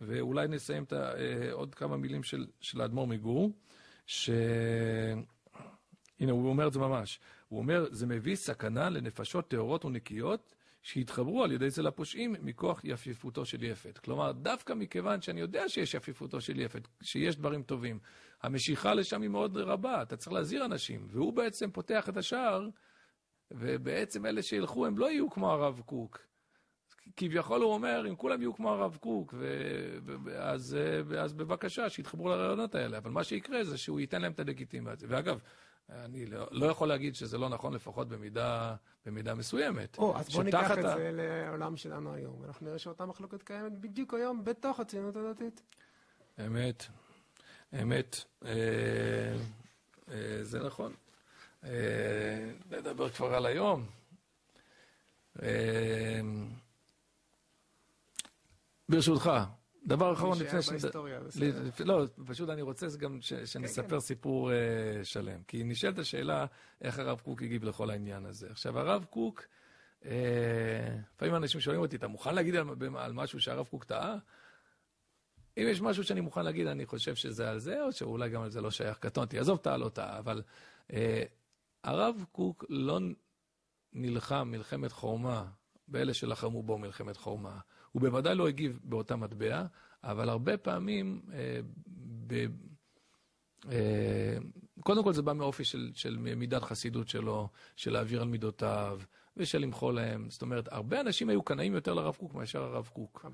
ואולי נסיים את, אה, עוד כמה מילים של, של האדמו"ר מגור, ש... הנה, הוא אומר את זה ממש. הוא אומר, זה מביא סכנה לנפשות טהורות ונקיות שהתחברו על ידי זה לפושעים מכוח יפיפותו של יפת. כלומר, דווקא מכיוון שאני יודע שיש יפיפותו של יפת, שיש דברים טובים, המשיכה לשם היא מאוד רבה, אתה צריך להזהיר אנשים, והוא בעצם פותח את השער, ובעצם אלה שילכו הם לא יהיו כמו הרב קוק. כביכול הוא אומר, אם כולם יהיו כמו הרב קוק, ו... אז, אז בבקשה, שיתחברו לרעיונות האלה. אבל מה שיקרה זה שהוא ייתן להם את הלגיטימציה. ואגב, אני לא, לא יכול להגיד שזה לא נכון, לפחות במידה, במידה מסוימת. או, אז בוא ניקח את. זה לעולם שלנו היום, ואנחנו נראה שאותה מחלוקת קיימת בדיוק היום בתוך הציונות הדתית. אמת, אמת, אה, אה, זה נכון. אה, נדבר כבר על היום. אה, ברשותך, דבר אחרון לפני ש... לא, פשוט אני רוצה גם שנספר כן, כן. סיפור uh, שלם. כי נשאלת השאלה איך הרב קוק הגיב לכל העניין הזה. עכשיו, הרב קוק, uh, לפעמים אנשים שואלים אותי, אתה מוכן להגיד על, על משהו שהרב קוק טעה? אם יש משהו שאני מוכן להגיד, אני חושב שזה על זה, או שאולי גם על זה לא שייך. קטונתי, עזוב טעה, לא טעה, אבל uh, הרב קוק לא נלחם מלחמת חורמה באלה שלחמו בו מלחמת חורמה. הוא בוודאי לא הגיב באותה מטבע, אבל הרבה פעמים, אה, ב, אה, קודם כל זה בא מאופי של, של מידת חסידות שלו, של להעביר על מידותיו. ושל למחול להם. זאת אומרת, הרבה אנשים היו קנאים יותר לרב קוק מאשר הרב קוק.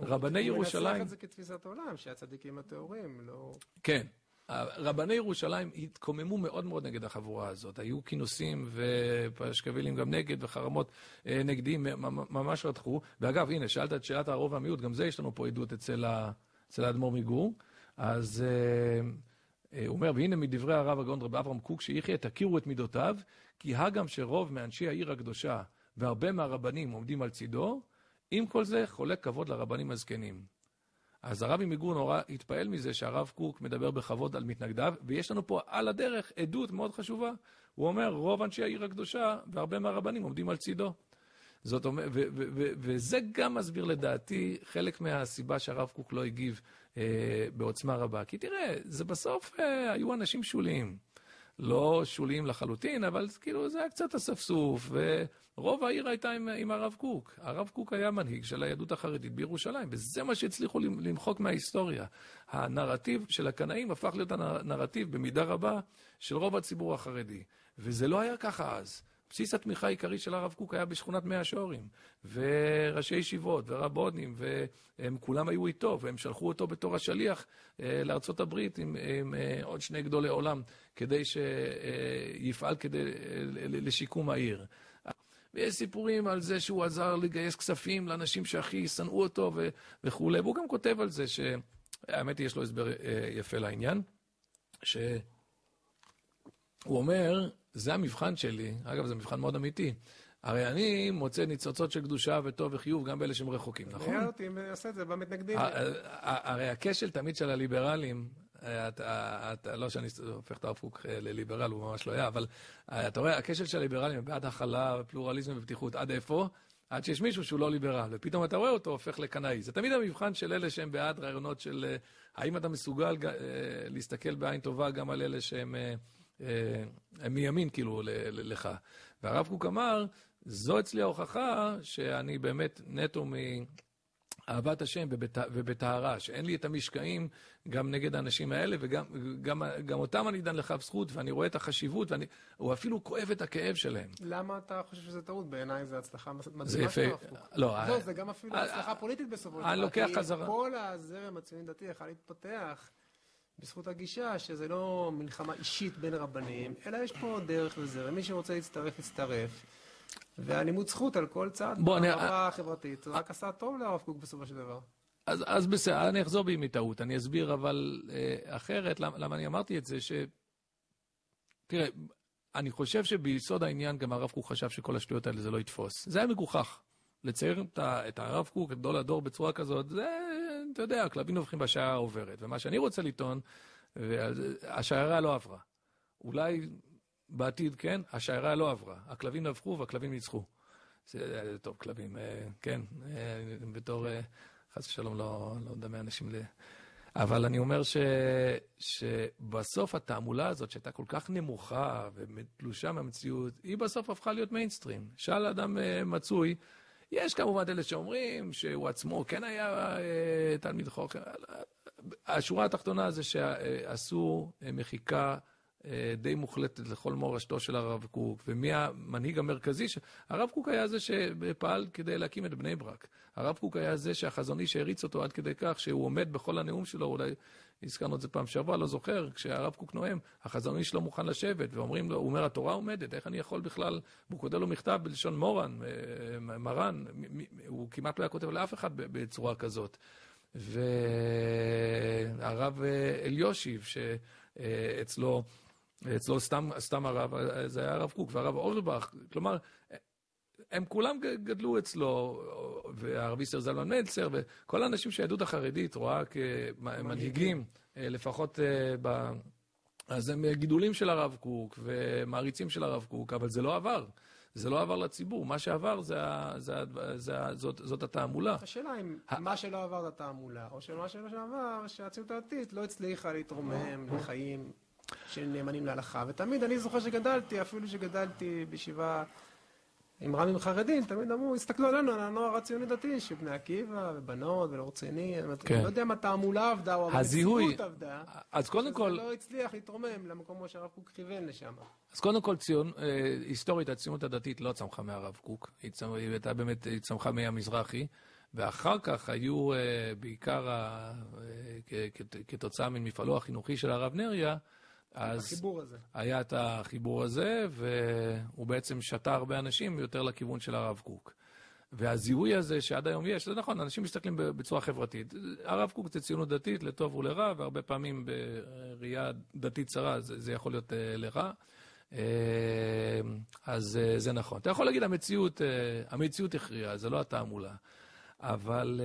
רבני ירושלים... הוא מנסח את זה כתפיסת עולם, שהצדיקים הטהורים לא... כן, רבני ירושלים התקוממו מאוד מאוד נגד החבורה הזאת. היו כינוסים ופשקווילים גם נגד וחרמות אה, נגדיים, ממש רתחו. ואגב, הנה, שאלת את שאלת הרוב והמיעוט, גם זה יש לנו פה עדות אצל, אצל האדמו"ר מגור. אז אה, אה, הוא אומר, והנה מדברי הרב הגאון רבי אברהם קוק שיחיה, תכירו את מידותיו, כי הגם שרוב מאנשי העיר הקדושה והרבה מהרבנים עומדים על צידו, עם כל זה חולק כבוד לרבנים הזקנים. אז הרבי מגור נורא התפעל מזה שהרב קוק מדבר בכבוד על מתנגדיו, ויש לנו פה על הדרך עדות מאוד חשובה. הוא אומר, רוב אנשי העיר הקדושה והרבה מהרבנים עומדים על צידו. זאת אומרת, וזה גם מסביר לדעתי חלק מהסיבה שהרב קוק לא הגיב אה, בעוצמה רבה. כי תראה, זה בסוף אה, היו אנשים שוליים. לא שוליים לחלוטין, אבל כאילו זה היה קצת אספסוף, ורוב העיר הייתה עם, עם הרב קוק. הרב קוק היה מנהיג של היהדות החרדית בירושלים, וזה מה שהצליחו למחוק מההיסטוריה. הנרטיב של הקנאים הפך להיות הנרטיב במידה רבה של רוב הציבור החרדי, וזה לא היה ככה אז. בסיס התמיכה העיקרי של הרב קוק היה בשכונת מאה השעורים, וראשי ישיבות ורבונים, והם כולם היו איתו, והם שלחו אותו בתור השליח אה, לארצות הברית עם, עם אה, עוד שני גדולי עולם, כדי שיפעל כדי, אה, לשיקום העיר. ויש סיפורים על זה שהוא עזר לגייס כספים לאנשים שהכי שנאו אותו וכולי, והוא גם כותב על זה שהאמת היא, יש לו הסבר יפה לעניין, שהוא אומר, זה המבחן שלי, אגב, זה מבחן מאוד אמיתי. הרי אני מוצא ניצוצות של קדושה וטוב וחיוב גם באלה שהם רחוקים, נכון? נראה אותי יעשה את זה במתנגדים. הרי הכשל תמיד של הליברלים, אתה, לא שאני הופך את הרב קוק אה, לליברל, הוא ממש לא היה, אבל אה, אתה רואה, הכשל של הליברלים בעד הכלה, פלורליזם ופתיחות, עד איפה? עד שיש מישהו שהוא לא ליברל, ופתאום אתה רואה אותו הופך לקנאי. זה תמיד המבחן של אלה שהם בעד רעיונות של אה, האם אתה מסוגל להסתכל בעין טובה גם על אלה שהם... אה, מימין כאילו לך. והרב קוק אמר, זו אצלי ההוכחה שאני באמת נטו מאהבת השם ובטהרה, שאין לי את המשקעים גם נגד האנשים האלה, וגם גם, גם אותם אני דן לכף זכות, ואני רואה את החשיבות, והוא אפילו כואב את הכאב שלהם. למה אתה חושב שזה טעות? בעיניי זו הצלחה מדהימה של הרב קוק. לא, לא, זה גם אפילו הצלחה פוליטית בסופו של דבר. אני לוקח חזרה. כי כל הזרם הציוני דתי יכול להתפתח. בזכות הגישה שזה לא מלחמה אישית בין רבנים, אלא יש פה דרך לזרם. מי שרוצה להצטרף, יצטרף. והלימוד זכות על כל צעד בוא, אני- החברתית, רק עשה טוב לרב קוק בסופו של דבר. אז, אז בסדר, אני אחזור בי מטעות, אני אסביר אבל אה, אחרת, למה, למה אני אמרתי את זה, ש... תראה, אני חושב שביסוד העניין גם הרב קוק חשב שכל השטויות האלה זה לא יתפוס. זה היה מגוחך. לצייר את הרב קוק, את גדול הדור בצורה כזאת, זה, אתה יודע, הכלבים נובחים בשעה העוברת. ומה שאני רוצה לטעון, השיירה לא עברה. אולי בעתיד כן, השיירה לא עברה. הכלבים נבחו והכלבים ניצחו. זה טוב, כלבים, אה, כן, אה, בתור, אה, חס ושלום, לא, לא מדמה אנשים ל... אבל אני אומר ש, שבסוף התעמולה הזאת, שהייתה כל כך נמוכה ותלושה מהמציאות, היא בסוף הפכה להיות מיינסטרים. שאל אדם מצוי, יש כמובן אלה שאומרים שהוא עצמו כן היה אה, תלמיד חוכם. השורה התחתונה זה שעשו אה, מחיקה אה, די מוחלטת לכל מורשתו של הרב קוק, ומי המנהיג המרכזי? ש... הרב קוק היה זה שפעל כדי להקים את בני ברק. הרב קוק היה זה שהחזון איש העריץ אותו עד כדי כך שהוא עומד בכל הנאום שלו, אולי הזכרנו את זה פעם שעברה, לא זוכר, כשהרב קוק נואם, החזון איש לא מוכן לשבת, ואומרים לו, הוא אומר, התורה עומדת, איך אני יכול בכלל, והוא כותב לו מכתב בלשון מורן, אה, מרן, הוא כמעט לא היה כותב לאף אחד בצורה כזאת. והרב אליושיב, שאצלו... אצלו סתם, סתם הרב, זה היה הרב קוק והרב אורבך, כלומר, הם כולם גדלו אצלו, והרב איסר זלמן מלצר, וכל האנשים שהיהדות החרדית רואה כמנהיגים, לפחות ב... אז הם גידולים של הרב קוק ומעריצים של הרב קוק, אבל זה לא עבר. זה לא עבר לציבור, מה שעבר זה, זה, זה, זאת, זאת התעמולה. השאלה אם מה שלא עבר זה התעמולה, או שמה שלא שעבר, שהציונות הדתית לא הצליחה להתרומם לחיים של נאמנים להלכה, ותמיד אני זוכר שגדלתי, אפילו שגדלתי בישיבה עם רמים חרדים, תמיד אמרו, הסתכלו עלינו, על הנוער הציוני דתי, של בני עקיבא, ובנות, ולא רציני, כן. אני לא יודע אם התעמולה עבדה, או המציאות עבדה, אז קודם כל... זה לא הצליח להתרומם למקום שהרב קוק כיוון לשם. אז קודם כל, ציון, היסטורית, הציונות הדתית לא צמחה מהרב קוק, היא הייתה באמת, היא צמחה מהמזרחי. ואחר כך היו בעיקר כתוצאה ממפעלו החינוכי של הרב נריה, אז החיבור הזה. היה את החיבור הזה, והוא בעצם שתה הרבה אנשים יותר לכיוון של הרב קוק. והזיהוי הזה שעד היום יש, זה נכון, אנשים מסתכלים בצורה חברתית. הרב קוק זה ציונות דתית, לטוב ולרע, והרבה פעמים בראייה דתית צרה זה, זה יכול להיות לרע. אז זה נכון. אתה יכול להגיד, המציאות, המציאות הכריעה, זה לא התעמולה. אבל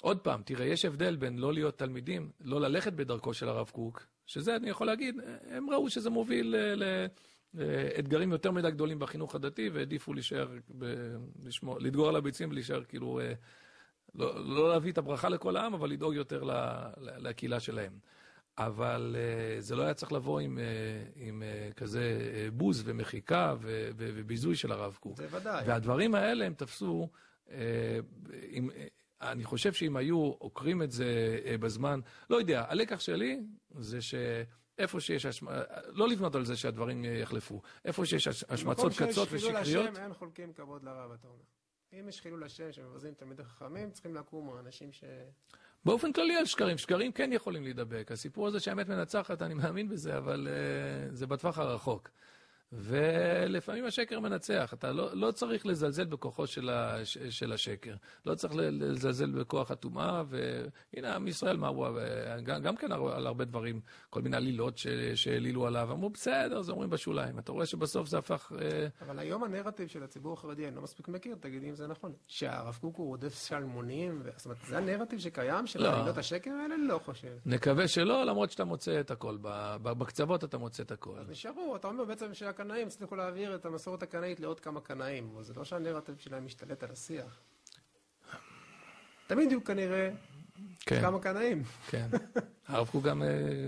עוד פעם, תראה, יש הבדל בין לא להיות תלמידים, לא ללכת בדרכו של הרב קוק, שזה, אני יכול להגיד, הם ראו שזה מוביל לאתגרים יותר מדי גדולים בחינוך הדתי, והעדיפו להישאר, לשמור, לדגור על הביצים ולהישאר כאילו, לא, לא להביא את הברכה לכל העם, אבל לדאוג יותר לקהילה שלהם. אבל זה לא היה צריך לבוא עם, עם כזה בוז ומחיקה וביזוי של הרב קוק. זה ודאי. והדברים האלה הם תפסו, עם, אני חושב שאם היו עוקרים את זה בזמן, לא יודע, הלקח שלי זה שאיפה שיש, השמ... לא לבנות על זה שהדברים יחלפו, איפה שיש השמצות קצות ושקריות... במקום שיש חילול השם, אין חולקים כבוד לרב, אתה אומר. אם יש חילול השם שמבזים תלמידי חכמים, צריכים לקום אנשים ש... באופן כללי על שקרים, שקרים כן יכולים להידבק. הסיפור הזה שהאמת מנצחת, אני מאמין בזה, אבל uh, זה בטווח הרחוק. ולפעמים השקר מנצח, אתה לא, לא צריך לזלזל בכוחו של, ה, של השקר, לא צריך לזלזל בכוח הטומאה, והנה עם ישראל, מה הוא, גם, גם כן על הרבה דברים, כל מיני עלילות שהעלילו עליו, אמרו בסדר, זה אומרים בשוליים, אתה רואה שבסוף זה הפך... אבל היום הנרטיב של הציבור החרדי, אני לא מספיק מכיר, תגידי אם זה נכון, שהרב קוק הוא רודף שלמונים, ו... זאת אומרת, זה הנרטיב שקיים של לא. עלילות השקר האלה? לא חושב. נקווה שלא, למרות שאתה מוצא את הכל, בקצוות אתה מוצא את הכל. אז נשארו, אתה אומר בעצם הקנאים הצליחו להעביר את המסורת הקנאית לעוד כמה קנאים, אבל זה לא שהנרטיב שלהם משתלט על השיח. תמיד יהיו כנראה כן. כמה קנאים. כן. הרב קוק גם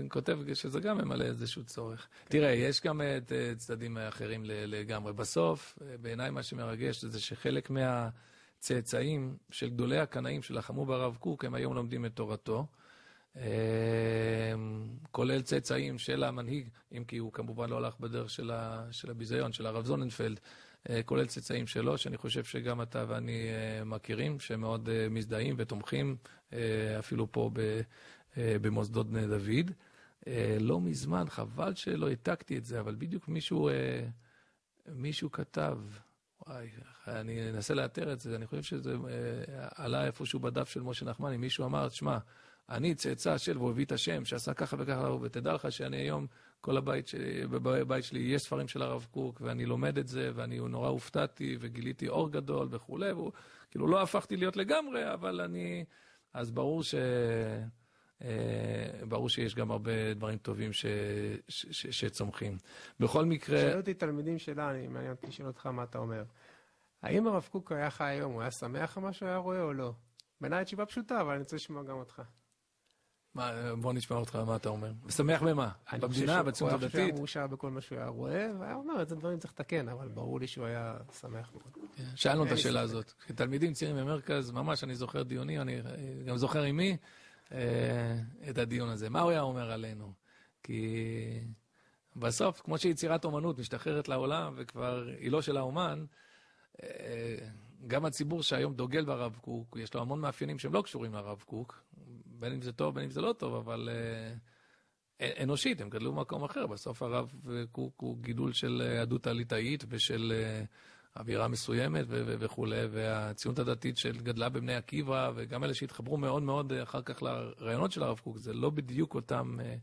כותב שזה גם ממלא איזשהו צורך. תראה, יש גם את צדדים אחרים לגמרי. בסוף, בעיניי מה שמרגש זה שחלק מהצאצאים של גדולי הקנאים שלחמו ברב קוק, הם היום לומדים את תורתו. כולל צאצאים של המנהיג, אם כי הוא כמובן לא הלך בדרך של, ה, של הביזיון, של הרב זוננפלד, כולל צאצאים שלו, שאני חושב שגם אתה ואני מכירים, שמאוד מזדהים ותומכים, אפילו פה במוסדות בני דוד. לא מזמן, חבל שלא העתקתי את זה, אבל בדיוק מישהו, מישהו כתב, אני אנסה לאתר את זה, אני חושב שזה אה, עלה איפשהו בדף של משה נחמני, מישהו אמר, שמע, אני צאצא של והוא הביא את השם, שעשה ככה וככה, ותדע לך שאני היום, כל הבית שלי, בבית שלי יש ספרים של הרב קוק, ואני לומד את זה, ואני נורא הופתעתי, וגיליתי אור גדול וכולי, והוא, כאילו לא הפכתי להיות לגמרי, אבל אני... אז ברור ש... אה, ברור שיש גם הרבה דברים טובים ש, ש, ש, שצומחים. בכל מקרה... שאלו אותי תלמידים שלה, אני מעניין אותי לשאול אותך מה אתה אומר. האם הרב קוק היה חי היום, הוא היה שמח על מה שהוא היה רואה או לא? בעיניי תשובה פשוטה, אבל אני רוצה לשמוע גם אותך. מה, בוא נשמע אותך, מה אתה אומר. שמח במה? במדינה, בציונות הדתית? אני חושב שהוא היה מאושר בכל מה שהוא היה רואה, והיה אומר, איזה דברים צריך לתקן, אבל ברור לי שהוא היה שמח מאוד. כן, שאלנו את השאלה הזאת. כתלמידים צעירים במרכז, ממש אני זוכר דיונים, אני גם זוכר עם מי, אה, את הדיון הזה. מה הוא היה אומר עלינו? כי בסוף, כמו שיצירת אומנות משתחררת לעולם וכבר היא לא של האומן, אה, גם הציבור שהיום דוגל ברב קוק, יש לו המון מאפיינים שהם לא קשורים לרב קוק, בין אם זה טוב, בין אם זה לא טוב, אבל אה, אנושית, הם גדלו במקום אחר. בסוף הרב קוק הוא גידול של יהדות הליטאית ושל אווירה מסוימת וכולי, והציונות הדתית שגדלה בבני עקיבא, וגם אלה שהתחברו מאוד מאוד אחר כך לרעיונות של הרב קוק, זה לא בדיוק אותם, אה,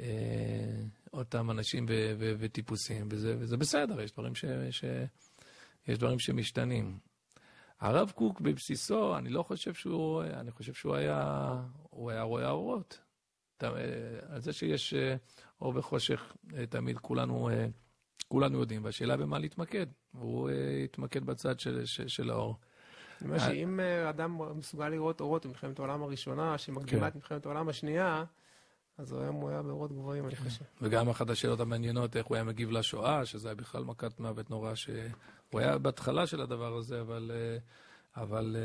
אה, אותם אנשים וטיפוסים, וזה, וזה בסדר, יש דברים, ש, ש, יש דברים שמשתנים. הרב קוק בבסיסו, אני לא חושב שהוא, אני חושב שהוא היה, הוא היה רואה אורות. אה, על זה שיש אור וחושך, תמיד כולנו... כולנו יודעים, והשאלה במה להתמקד. והוא התמקד בצד של, של, של האור. אני אומר שאם אדם מסוגל לראות אורות במלחמת העולם הראשונה, שמקדימה כן. את מלחמת העולם השנייה, אז הוא היה באורות גבוהים, אני חושב. וגם אחת השאלות המעניינות, איך הוא היה מגיב לשואה, שזה היה בכלל מכת מוות נורא, שהוא היה בהתחלה של הדבר הזה, אבל... אה, אבל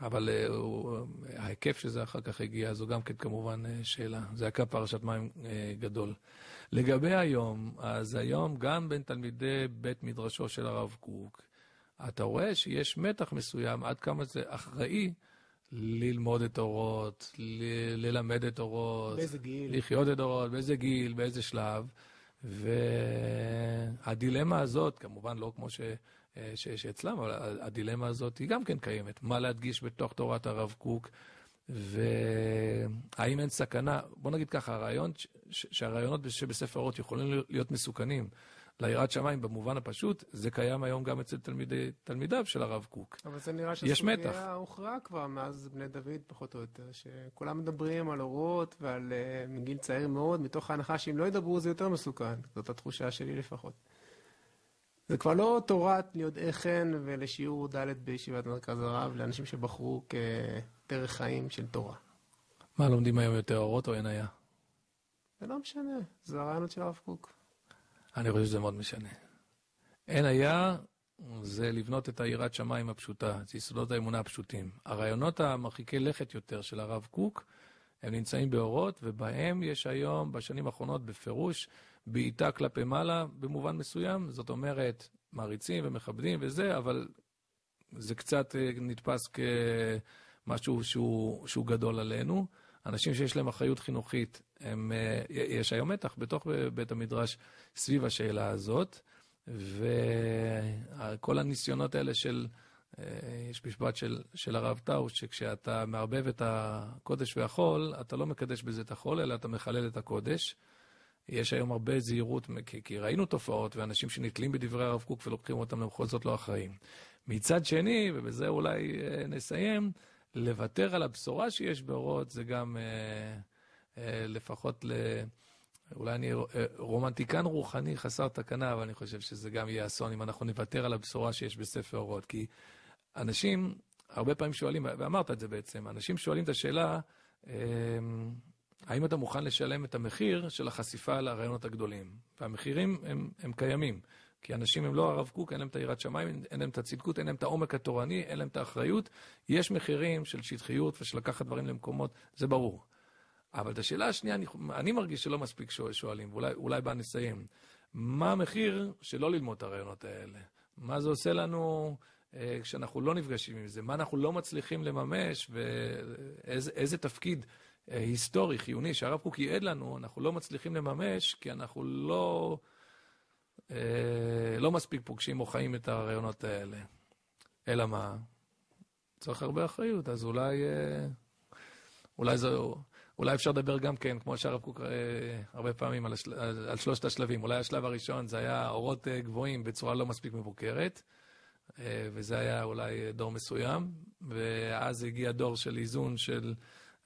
אבל ההיקף שזה אחר כך הגיע, זו גם כן כמובן שאלה. זה היה פרשת מים גדול. לגבי היום, אז היום גם בין תלמידי בית מדרשו של הרב קוק, אתה רואה שיש מתח מסוים עד כמה זה אחראי ללמוד את אורות, ל- ללמד את אורות, באיזה גיל, לחיות את אורות, באיזה גיל, באיזה שלב. והדילמה הזאת, כמובן לא כמו ש... שיש אצלם, אבל הדילמה הזאת היא גם כן קיימת. מה להדגיש בתוך תורת הרב קוק, והאם אין סכנה, בוא נגיד ככה, הרעיון, שהרעיונות שבספר אורות יכולים להיות מסוכנים ליראת שמיים במובן הפשוט, זה קיים היום גם אצל תלמידי, תלמידיו של הרב קוק. אבל זה נראה שהסוגיה הוכרעה כבר מאז בני דוד, פחות או יותר, שכולם מדברים על אורות ועל uh, מגיל צעיר מאוד, מתוך ההנחה שאם לא ידברו זה יותר מסוכן, זאת התחושה שלי לפחות. זה כבר לא תורת יודעי חן ולשיעור ד' בישיבת מרכז הרב לאנשים שבחרו כדרך חיים של תורה. מה, לומדים היום יותר אורות או אין היה? זה לא משנה, זה הרעיונות של הרב קוק. אני חושב שזה מאוד משנה. אין היה זה לבנות את היראת שמיים הפשוטה, את יסודות האמונה הפשוטים. הרעיונות המרחיקי לכת יותר של הרב קוק, הם נמצאים באורות, ובהם יש היום, בשנים האחרונות, בפירוש, בעיטה כלפי מעלה במובן מסוים, זאת אומרת, מעריצים ומכבדים וזה, אבל זה קצת אה, נתפס כמשהו שהוא, שהוא גדול עלינו. אנשים שיש להם אחריות חינוכית, הם, אה, יש היום מתח בתוך בית המדרש סביב השאלה הזאת, וכל הניסיונות האלה של, אה, יש משפט של, של הרב טאו, שכשאתה מערבב את הקודש והחול, אתה לא מקדש בזה את החול, אלא אתה מחלל את הקודש. יש היום הרבה זהירות, כי, כי ראינו תופעות ואנשים שנתלים בדברי הרב קוק ולוקחים אותם למחוז זאת לא אחראים. מצד שני, ובזה אולי אה, נסיים, לוותר על הבשורה שיש באורות זה גם אה, אה, לפחות ל... אולי אני אה, רומנטיקן רוחני חסר תקנה, אבל אני חושב שזה גם יהיה אסון אם אנחנו נוותר על הבשורה שיש בספר אורות. כי אנשים הרבה פעמים שואלים, ואמרת את זה בעצם, אנשים שואלים את השאלה, אה, האם אתה מוכן לשלם את המחיר של החשיפה לרעיונות הגדולים? והמחירים הם, הם קיימים. כי אנשים הם לא הרב קוק, אין להם את היראת שמיים, אין להם את הצדקות, אין להם את העומק התורני, אין להם את האחריות. יש מחירים של שטחיות ושל לקחת דברים למקומות, זה ברור. אבל את השאלה השנייה, אני, אני מרגיש שלא מספיק שואלים, ואולי בה נסיים. מה המחיר שלא ללמוד את הרעיונות האלה? מה זה עושה לנו אה, כשאנחנו לא נפגשים עם זה? מה אנחנו לא מצליחים לממש ואיזה תפקיד אה, היסטורי, חיוני, שהרב קוק ייעד לנו, אנחנו לא מצליחים לממש, כי אנחנו לא לא מספיק פוגשים או חיים את הרעיונות האלה. אלא מה? צריך הרבה אחריות, אז אולי, אה, אולי, זו, אולי אפשר לדבר גם כן, כמו שהרב קוק אה, הרבה פעמים, על, השל, על, שלושת השלבים. אולי השלב הראשון זה היה אורות אה, גבוהים בצורה לא מספיק מבוקרת, אה, וזה היה אולי דור מסוים, ואז הגיע דור של איזון של,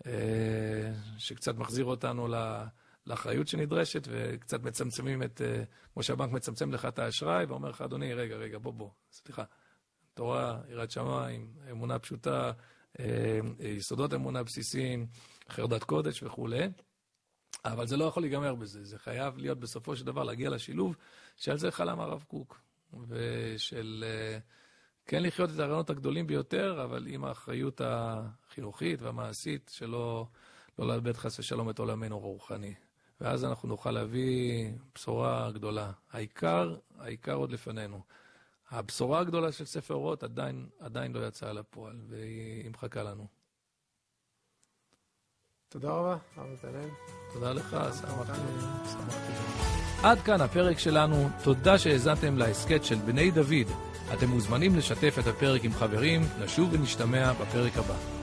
אה, שקצת מחזיר אותנו ל... לאחריות שנדרשת, וקצת מצמצמים את, אה, כמו שהבנק מצמצם לך את האשראי, ואומר לך, אדוני, רגע, רגע, בוא, בוא, סליחה. תורה, יראת שמיים, אמונה פשוטה, אה, יסודות אמונה בסיסיים, חרדת קודש וכולי. אבל זה לא יכול להיגמר בזה, זה חייב להיות בסופו של דבר להגיע לשילוב שעל זה חלם הרב קוק. ושל אה, כן לחיות את הרעיונות הגדולים ביותר, אבל עם האחריות החינוכית והמעשית שלא לא לאבד חס ושלום את עולמנו הרוחני. ואז אנחנו נוכל להביא בשורה גדולה. העיקר, העיקר עוד לפנינו. הבשורה הגדולה של ספר אורות עדיין, עדיין לא יצאה לפועל, והיא מחכה לנו. תודה רבה, הרב נתנאל. תודה לך, שמחתי. עד כאן הפרק שלנו, תודה שהאזנתם להסכת של בני דוד. אתם מוזמנים לשתף את הפרק עם חברים, נשוב ונשתמע בפרק הבא.